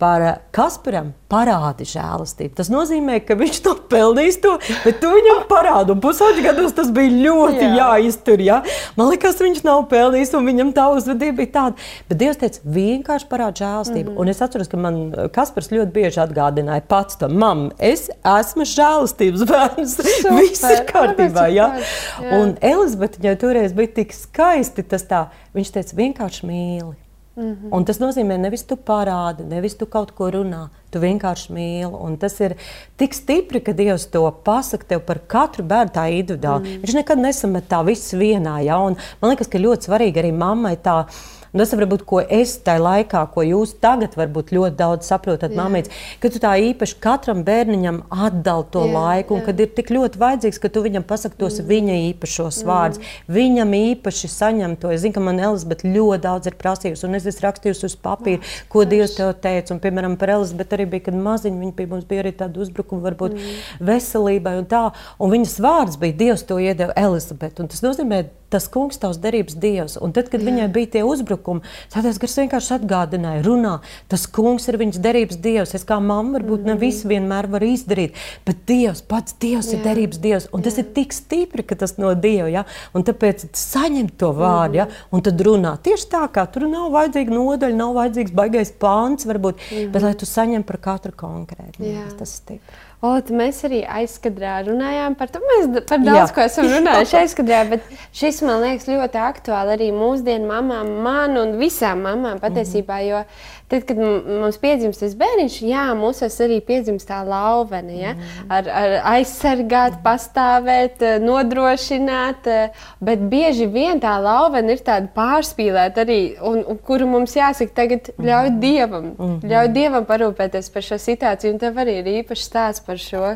par eh, Kasparam parādi žēlastību. Tas nozīmē, ka viņš to pelnīs, to, bet tu viņam parādi. Un pusotru gados tas bija ļoti Jā. jāiztur. Ja? Man liekas, viņš nav pelnījis, un viņam tā uzvedība bija tāda. Bet Dievs teica, vienkārši parādi žēlastību. Mm -hmm. Un es atceros, ka man eh, Kaspars ļoti bieži atgādināja pats to, mam, es esmu žēlastības bērns. Viss ir kārtībā. Ja? Un Elizabete viņai toreiz bija tik skaisti tas tā. Viņš teica, vienkārši mīli. Mm -hmm. Un tas nozīmē, nevis tu parādi, nevis tu kaut ko runā, tu vienkārši mīli. Un tas ir tik stipri, ka Dievs to pasaka tev par katru bērnu tā individuāli. Mm -hmm. Viņš nekad nesamet tā visu vienā. Ja? Un man liekas, ka ļoti svarīgi arī mammai tā Un tas varbūt, ko es tajā laikā, ko jūs tagad varbūt ļoti daudz saprotat, māmītes, ka tu tā īpaši katram bērniņam atdali to jā, laiku, un jā. kad ir tik ļoti vajadzīgs, ka tu viņam pasaki tos mm. viņa īpašos mm. vārdus, viņam īpaši saņem to. Es zinu, ka man Elizabete ļoti daudz ir prasījusi, un es esmu rakstījusi uz papīra, oh, ko viņš. Dievs tev teica. Un, piemēram, par Elizabeti arī bija, kad maziņi viņa pie mums bija arī tāda uzbrukuma, varbūt mm. veselībai un tā. Un viņas vārds bija Dievs to iedeva Elizabete. Un tas nozīmē, tas kungs, tavs derības dievs. Un tad, kad Jā. viņai bija tie uzbrukumi, tad es vienkārši atgādināju, runā, tas kungs ir viņas derības dievs. Es kā mamma varbūt mm -hmm. ne visu vienmēr varu izdarīt, bet dievs, pats dievs Jā. ir derības dievs. Un Jā. tas ir tik stipri, ka tas no dieva, ja? un tāpēc saņem to vārdu, ja? un tad runā. Tieši tā, kā tur nav vajadzīga nodaļa, nav vajadzīgs baigais pāns, varbūt, mm -hmm. bet lai tu saņem par katru konkrēti. Tas ir stipri. Olta, mēs arī aizkadrā runājām par to. Mēs par daudz Jā. ko esam runājuši aizkadrā, bet šis man liekas ļoti aktuāli arī mūsdienu mamām, man un visām mamām patiesībā. Jo Tad, kad mums piedzimst tas bērniņš, jā, mūsos arī piedzimst tā lauvene, ja? mm. ar, ar aizsargāt, pastāvēt, eh, nodrošināt, eh, bet bieži vien tā lauvene ir tāda pārspīlēta arī, un, un kuru mums jāsaka tagad ļauj mm. Dievam, mm ļauj Dievam parūpēties par šo situāciju, un tev arī ir īpašs stāsts par šo.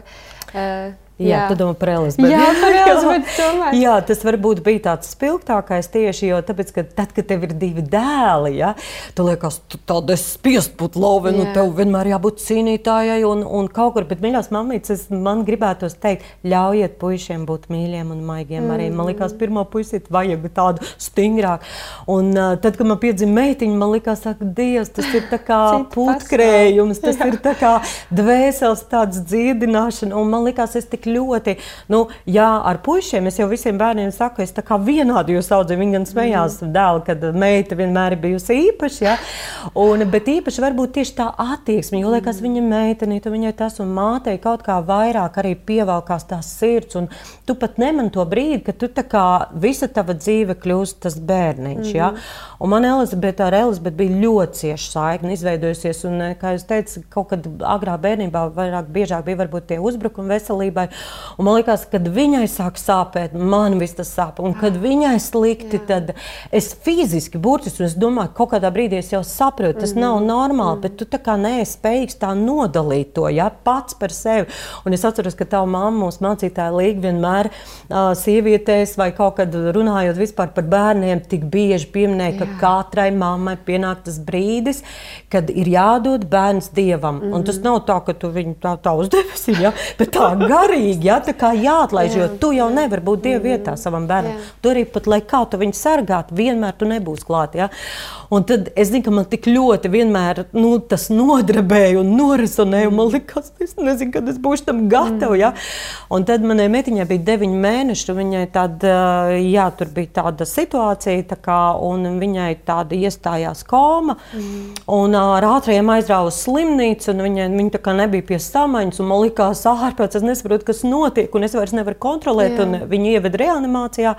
Uh, Jā, jā. tu domā par Elizabeti. Jā, par Elizabeti jā, tas varbūt bija tāds spilgtākais tieši, jo tāpēc, ka tad, kad tev ir divi dēli, ja, tu liekas, tu tāda spiest būt lauve, nu tev vienmēr jābūt cīnītājai un, un kaut kur, bet mīļās mamītes, man gribētos teikt, ļaujiet puišiem būt mīļiem un maigiem mm. arī. Man liekas, pirmo puisīt vajag tādu stingrāk. Un uh, tad, kad man piedzima meitiņa, man liekas, ak, Dievs, tas ir tā kā putkrējums, tas jā. ir tā kā dvēseles tāds dziedināšana, un man liekas, es tik tik ļoti, nu, jā, ar puišiem es jau visiem bērniem saku, es tā kā vienādi jūs audzinu. Viņi gan smējās mm. dēlu, kad meita vienmēr ir bijusi īpaša, ja? un, bet īpaši varbūt tieši tā attieksme, jo liekas, viņa meitenīte, viņai tas un mātei kaut kā vairāk arī pievelkās tās sirds, un tu pat neman to brīdi, ka tu tā kā visa tava dzīve kļūst tas bērniņš, mm. ja? Un man Elizabete ar Elizabeti bija ļoti cieša saikne izveidojusies, un, kā jūs teicat, kaut kad agrā bērnībā vairāk biežāk bija varbūt tie uzbrukumi veselībai, Un man liekas, kad viņai sāk sāpēt, man viss tas sāp. Un kad viņai slikti, Jā. tad es fiziski, burtiski, un es domāju, ka kaut kādā brīdī es jau saprotu, tas mm -hmm. nav normāli, mm -hmm. bet tu tā kā neesi spējīgs tā nodalīt to ja, pats par sevi. Un es atceros, ka tava mamma mūsu mācītāja līga vienmēr uh, sievietēs vai kaut kad runājot vispār par bērniem, tik bieži pieminēja, ka Jā. katrai mammai pienāk tas brīdis, kad ir jādod bērns dievam. Mm -hmm. Un tas mhm. nav tā, ka tu viņu tā, tā uz debesīm, ja, bet tā garīgi, ja, tā kā jāatlaiž, jā, jo tu jau jā. nevari būt dieva vietā savam bērnam. Jā. Tu arī pat, lai kā tu viņu sargātu, vienmēr tu nebūsi klāt. Ja. Un tad es zinu, ka man tik ļoti vienmēr nu, tas nodarbēja un norisonēja, un man likās, es nezinu, kad es būšu tam gatava. Mm. Ja. Un tad manai meitiņai bija deviņi mēneši, un viņai tāda, jā, tur bija tāda situācija, tā kā, un viņai tāda iestājās koma. Mm. Un, ar ātriem aizrāva uz slimnīcu, un viņa, viņa tā kā nebija pie samaņas, un man likās ārpēc, es nesaprotu, kas notiek, un es vairs nevaru kontrolēt, Jā. un viņu ieved reanimācijā.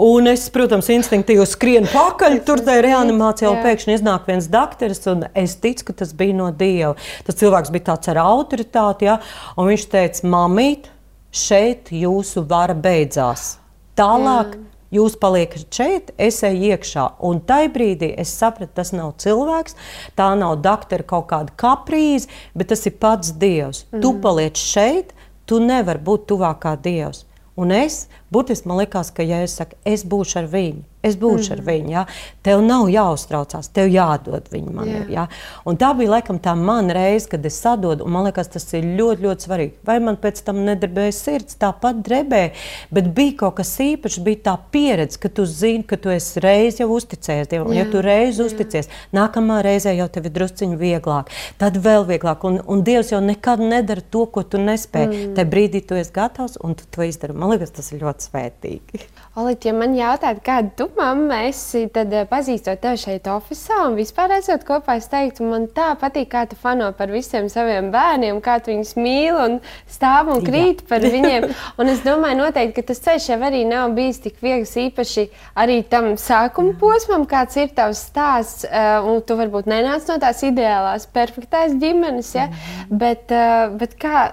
Un es, protams, instinktīvi skrienu pakaļ tur tajā reanimācijā, un pēkšņi iznāk viens dakteris, un es ticu, ka tas bija no Dieva. Tas cilvēks bija tāds ar autoritāti, ja, un viņš teica, mamīt, šeit jūsu vara beidzās. Tālāk. Jā Jūs paliekat šeit, es eju iekšā. Un tajā brīdī es sapratu, tas nav cilvēks, tā nav doktora kaut kāda kaprīze, bet tas ir pats Dievs. Mm. Tu paliec šeit, tu nevari būt tuvākā Dievs. Un es, būtiski man liekas, ka ja es saku, es būšu ar viņu, Es būšu mm. ar viņu. Ja? Tev nav jāuztraucās, tev jādod viņa man. Yeah. Ja? Un tā bija laikam tā mana reize, kad es sadodu. Man liekas, tas ir ļoti, ļoti svarīgi. Vai man pēc tam nedarbēja sirds, tāpat drebēja, bet bija kaut kas īpašs, bija tā pieredze, ka tu zini, ka tu esi reiz jau uzticējies Dievam. Yeah. Ja tu reiz yeah. uzticies, nākamā reizē jau tev ir drusciņi vieglāk, tad vēl vieglāk. Un, un Dievs jau nekad nedara to, ko tu nespēji. Mm. Tajā brīdī tu esi gatavs un tu to izdari. Man liekas, tas ir ļoti svētīgi. Olit, ja man jautātu, kāda tu mamma esi, tad eh, pazīstot tevi šeit oficiālā un vispār esot kopā, es teiktu, man tā patīk, kā tu fano par visiem saviem bērniem, kā tu viņus mīli un stāv un krīt Jā. par viņiem. Un es domāju, noteikti, ka tas ceļš jau arī nav bijis tik viegls, īpaši arī tam sākuma posmam, kāds ir tavs stāsts. Eh, un tu varbūt nenāc no tās ideālās, perfektās ģimenes, ja? Bet, eh, bet kā,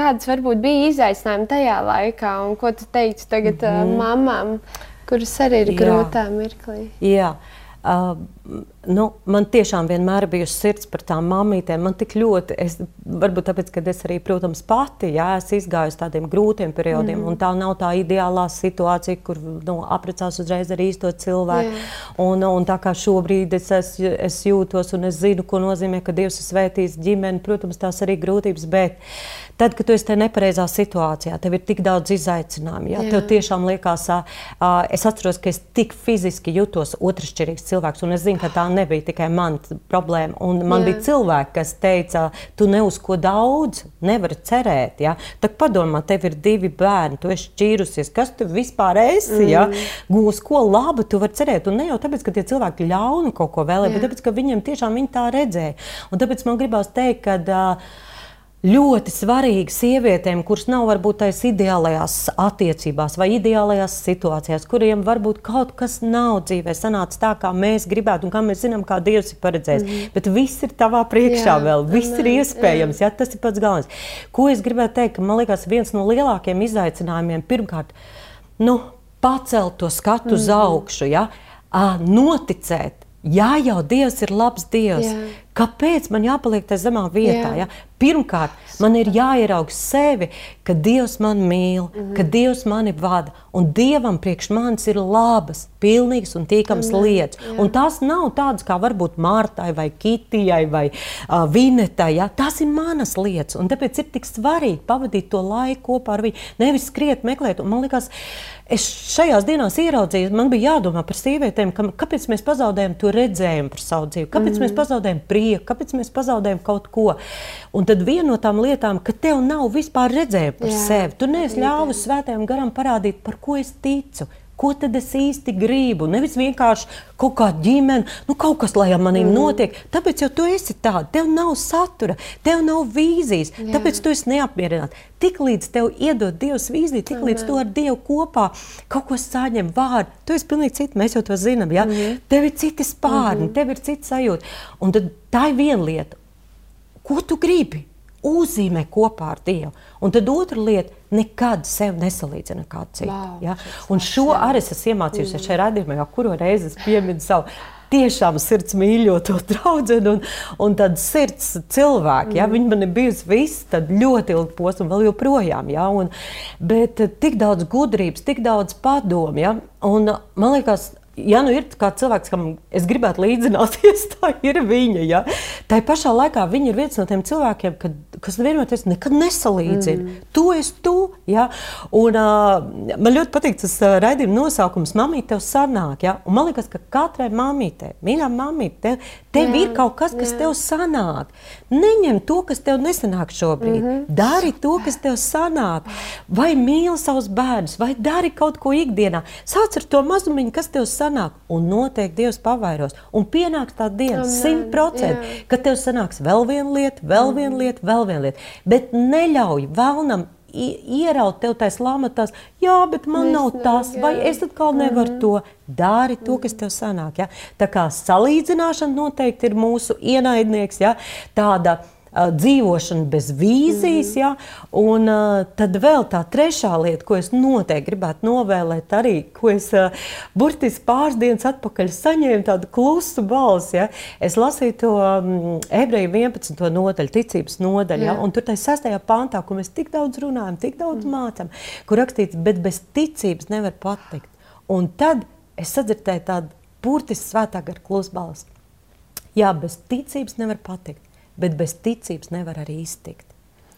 Kādas varbūt bija izaicinājumi tajā laikā, un ko tu teici tagad mm -hmm. mamām, kuras arī ir grūtā mirklī? Jā. Uh, nu, man tiešām vienmēr bija sirds par tām mamītēm. Man tik ļoti, es, varbūt tāpēc, ka es arī, protams, pati jā, izgāju tādiem grūtiem periodiem, mm. un tā nav tā ideālā situācija, kur nu, apprecās uzreiz ar īsto cilvēku. Yeah. Un, un tā kā šobrīd es, es, es jūtos, un es zinu, ko nozīmē, ka Dievs ir svētījis ģimeni, protams, tās arī grūtības, bet Tad, kad tu esi tajā nepareizā situācijā, tev ir tik daudz izaicinājumu. Jā? Jā. Tev tiešām liekas, uh, es atceros, ka es tik fiziski jutos otršķirīgs cilvēks, un es zinu, ka tā nebija tikai mana problēma. Un man Jā. bija cilvēki, kas teica, tu ne uz ko daudz nevari cerēt. Ja? Tad padomā, tev ir divi bērni, tu esi šķīrusies, kas tu vispār esi. Mm. Ja? Uz ko labu tu vari cerēt? Un ne jau tāpēc, ka tie cilvēki ļauni kaut ko vēlēja, bet tāpēc, ka viņiem tiešām viņi tā redzēja. Un tāpēc man gribās teikt, ka. Uh, ļoti svarīgi sievietēm, kuras nav varbūt tās ideālajās attiecībās vai ideālajās situācijās, kuriem varbūt kaut kas nav dzīvē sanācis tā, kā mēs gribētu un kā mēs zinām, kā Dievs ir paredzējis. Mm. Bet viss ir tavā priekšā jā, vēl, viss ir iespējams, jā. Jā, tas ir pats galvenais. Ko es gribētu teikt, man liekas, viens no lielākajiem izaicinājumiem pirmkārt, nu, pacelt to skatu mm uz mhm. augšu, ja? noticēt. Jā, jau Dievs ir labs Dievs. Jā. Kāpēc man jāpaliek tajā zemā vietā? Jā. Ja? Pirmkārt, man ir jāierauga sevi, ka Dievs man mīl, mm -hmm. ka Dievs mani vada. Un Dievam priekš manis ir labas, pilnīgas un tīkamas mm -hmm. lietas. Jā. Un tās nav tādas kā varbūt Mārtai vai Kitijai vai uh, Vinetai. Ja? Tās ir manas lietas. Un tāpēc ir tik svarīgi pavadīt to laiku kopā ar viņu. Nevis skriet, meklēt. Un man liekas, es šajās dienās ieraudzīju, man bija jādomā par sievietēm, ka, kāpēc mēs pazaudējam to redzējumu par savu dzīvi, kāpēc mm -hmm. mēs pazaudējam prieku, kāpēc mēs pazaudējam kaut ko. Un tad viena no tām lietām, ka tev nav vispār redzējuma par Jā. sevi. Tu neesi ļāvis svētajam garam parādīt, par ko es ticu. Ko tad es īsti gribu? Nevis vienkārši kaut kāda ģimene, nu kaut kas, lai ar maniem mm. notiek. Tāpēc jau tu esi tāds, tev nav satura, tev nav vīzijas, Jā. tāpēc tu esi neapmierināts. Tik līdz tev iedod Dievs vīziju, tik līdz tu ar Dievu kopā kaut ko saņem vārdu. Tu esi pilnīgi cits, mēs jau to zinām. Ja? Mm. Tev ir citi spārni, mm. tev ir cits sajūta. Un tad tā ir viena lieta. Ko tu gribi? uzzīmē kopā ar Dievu. Un tad otra lieta - nekad sevi nesalīdzina kādu citu. Wow, ja? Un šo arī es esmu iemācījusies šajā radījumā, kuru reizi es pieminu savu. Tiešām sirds mīļoto draugu un, un tādu sirds cilvēku. Ja? Viņa man ir bijusi viss, tad ļoti ilgi posms, un vēl joprojām. Ja? Un, bet eh, tik daudz gudrības, tik daudz padomu. Ja? Un, man liekas, ja nu ir kāds cilvēks, kam es gribētu līdzināties, tā ir viņa. Ja? Tā pašā laikā viņa ir viens no tiem cilvēkiem, kad, kas vienotās nekad nesalīdzina. Mm. Tu esi tu. Ja? Un, uh, man ļoti patīk tas uh, raidījuma nosaukums, Māmīte, tev sanāk. Ja? Un man liekas, ka katrai māmītei, mīļā māmīte, tev, tev jā, ir kaut kas, kas jā. tev sanāk. Neņem to, kas tev nesanāk šobrīd. Mm -hmm. Dari to, kas tev sanāk. Vai mīli savus bērnus, vai dari kaut ko ikdienā. Sāc ar to mazumiņu, kas tev sanāk sanāk, un noteikti Dievs pavairos. Un pienāks tā diena, simt procenti, kad tev sanāks vēl viena lieta, vēl viena lieta, vēl viena lieta. Bet neļauj vēlnam ieraut tev tajā lamatās, jā, bet man es nav tas, jā. vai es atkal nevaru mm -hmm. to. Dari to, kas tev sanāk. Ja? Tā kā salīdzināšana noteikti ir mūsu ienaidnieks, ja? tāda dzīvošana bez vīzijas. Mm ja? Un uh, tad vēl tā trešā lieta, ko es noteikti gribētu novēlēt, arī ko es uh, burtiski pāris dienas atpakaļ saņēmu, tādu klusu balsi. Ja? Es lasīju to um, ebreju 11. nodaļu, ticības nodaļu, ja? un tur tajā sastajā pāntā, ko mēs tik daudz runājam, tik daudz mm. mācām, kur rakstīts, bet bez ticības nevar patikt. Un tad es sadzirdēju tādu burtiski svētā gara klusu balsi. Jā, bez ticības nevar patikt bet bez ticības nevar arī iztikt.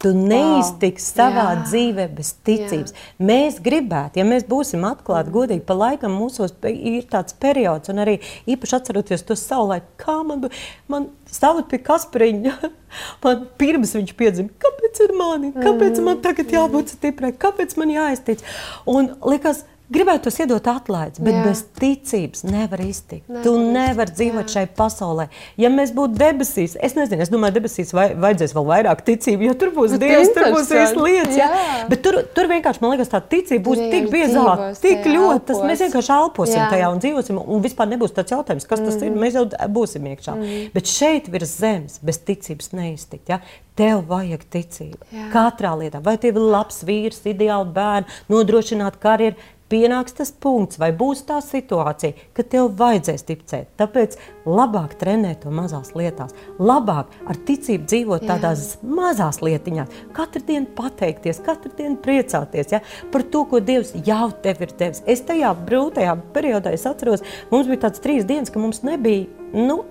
Tu neiztiksi savā Jā. dzīvē bez ticības. Jā. Mēs gribētu, ja mēs būsim atklāti, mm. godīgi, pa laikam mūsos ir tāds periods, un arī īpaši atceroties to savulaik, kā man, man stāvot pie Kaspariņa, man pirms viņš piedzima, kāpēc ir mani, kāpēc mm. man tagad jābūt stiprai, kāpēc man jāiztic. Un likās, gribētu tos iedot atlaides, bet jā. bez ticības nevar iztikt. Nevar tu nevari dzīvot jā. šai pasaulē. Ja mēs būtu debesīs, es nezinu, es domāju, debesīs vai, vajadzēs vēl vairāk ticību, jo tur būs bet Dievs, tur būs visas lietas. Jā. Jā. Bet tur, tur vienkārši, man liekas, tā ticība būs Vienkārši tik biezāka, tik ļoti, tas mēs vienkārši elposim jā. tajā un dzīvosim, un vispār nebūs tāds jautājums, kas tas mm. ir, mēs jau būsim iekšā. Mm. Bet šeit virs zemes bez ticības neiztikt. Ja? Tev vajag ticību. Jā. Katrā lietā, vai tev ir labs vīrs, ideāli bērni, nodrošināt karjeru, pienāks tas punkts, vai būs tā situācija, ka tev vajadzēs ticēt. Tāpēc labāk trenēt to mazās lietās, labāk ar ticību dzīvot tādās Jā. mazās lietiņās, katru dienu pateikties, katru dienu priecāties ja, par to, ko Dievs jau tev ir devis. Es tajā brūtajā periodā es atceros, mums bija tāds trīs dienas, ka mums nebija. Nu,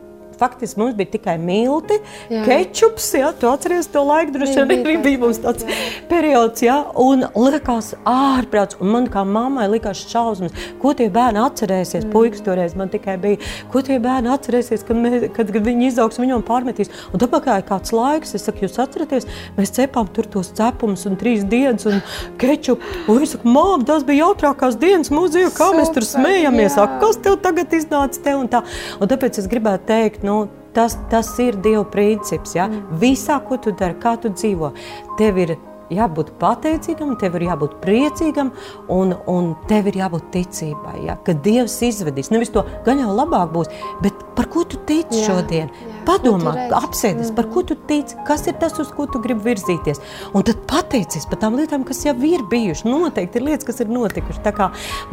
faktiski mums bija tikai milti, jā. kečups, jā, tu atceries to laiku, droši vien arī bija mums tāds jā. periods, jā, un likās ārprāts, un man kā mammai likās šausmas, ko tie bērni atcerēsies, mm. puikas toreiz man tikai bija, ko tie bērni atcerēsies, kad, mē, kad, kad viņi izaugs, viņam pārmetīs, un tad pagāja kāds laiks, es saku, jūs atceraties, mēs cepām tur tos cepumus un trīs dienas un kečupu, un viņi saka, mām, tas bija jautrākās dienas mūziju, kā Super, mēs tur smējamies, jā. kas tev tagad iznāca te un tā, un tāpēc es gribētu teikt, nu, tas, tas ir Dieva princips. Ja? Mm. Visā, ko tu dari, kā tu dzīvo, tev ir jābūt pateicīgam, tev ir jābūt priecīgam, un, un tev ir jābūt ticībai. Ja? Ka Dievs izvedīs. Nevis to gan jau labāk būs, bet par ko tu tici jā, šodien? Jā. Padomā, apsēdies, par ko tu tici, kas ir tas, uz ko tu gribi virzīties. Un tad pateicies par tām lietām, kas jau ir bijušas. Noteikti ir lietas, kas ir notikušas.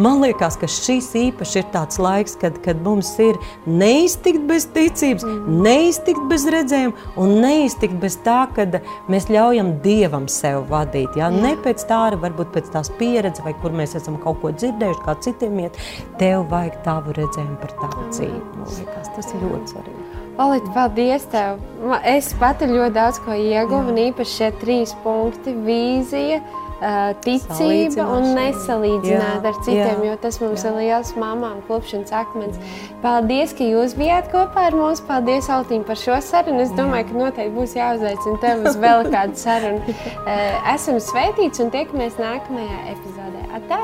Man liekas, ka šis īpaši ir tāds laiks, kad, kad mums ir neiztikt bez ticības, mm. neiztikt bez redzējuma un neiztikt bez tā, ka mēs ļaujam Dievam sev vadīt. Ja? Ne pēc tā, varbūt pēc tās pieredzes, vai kur mēs esam kaut ko dzirdējuši, kā citiem iet. Tev vajag tavu redzējumu par tavu dzīvi. Man liekas, tas ir ļoti svarīgi. Olīte, paldies tev! Es pati ļoti daudz ko ieguvu, un īpaši šie trīs punkti - vīzija, ticība un nesalīdzināt jā, ar citiem, jā, jo tas mums jā. ir liels mamām klupšanas akmens. Paldies, ka jūs bijāt kopā ar mums. Paldies, Altīm, par šo sarunu. Es domāju, ka noteikti būs jāuzaicina tev uz vēl kādu sarunu. Esam sveitīts un tiekamies nākamajā epizodē. Atā!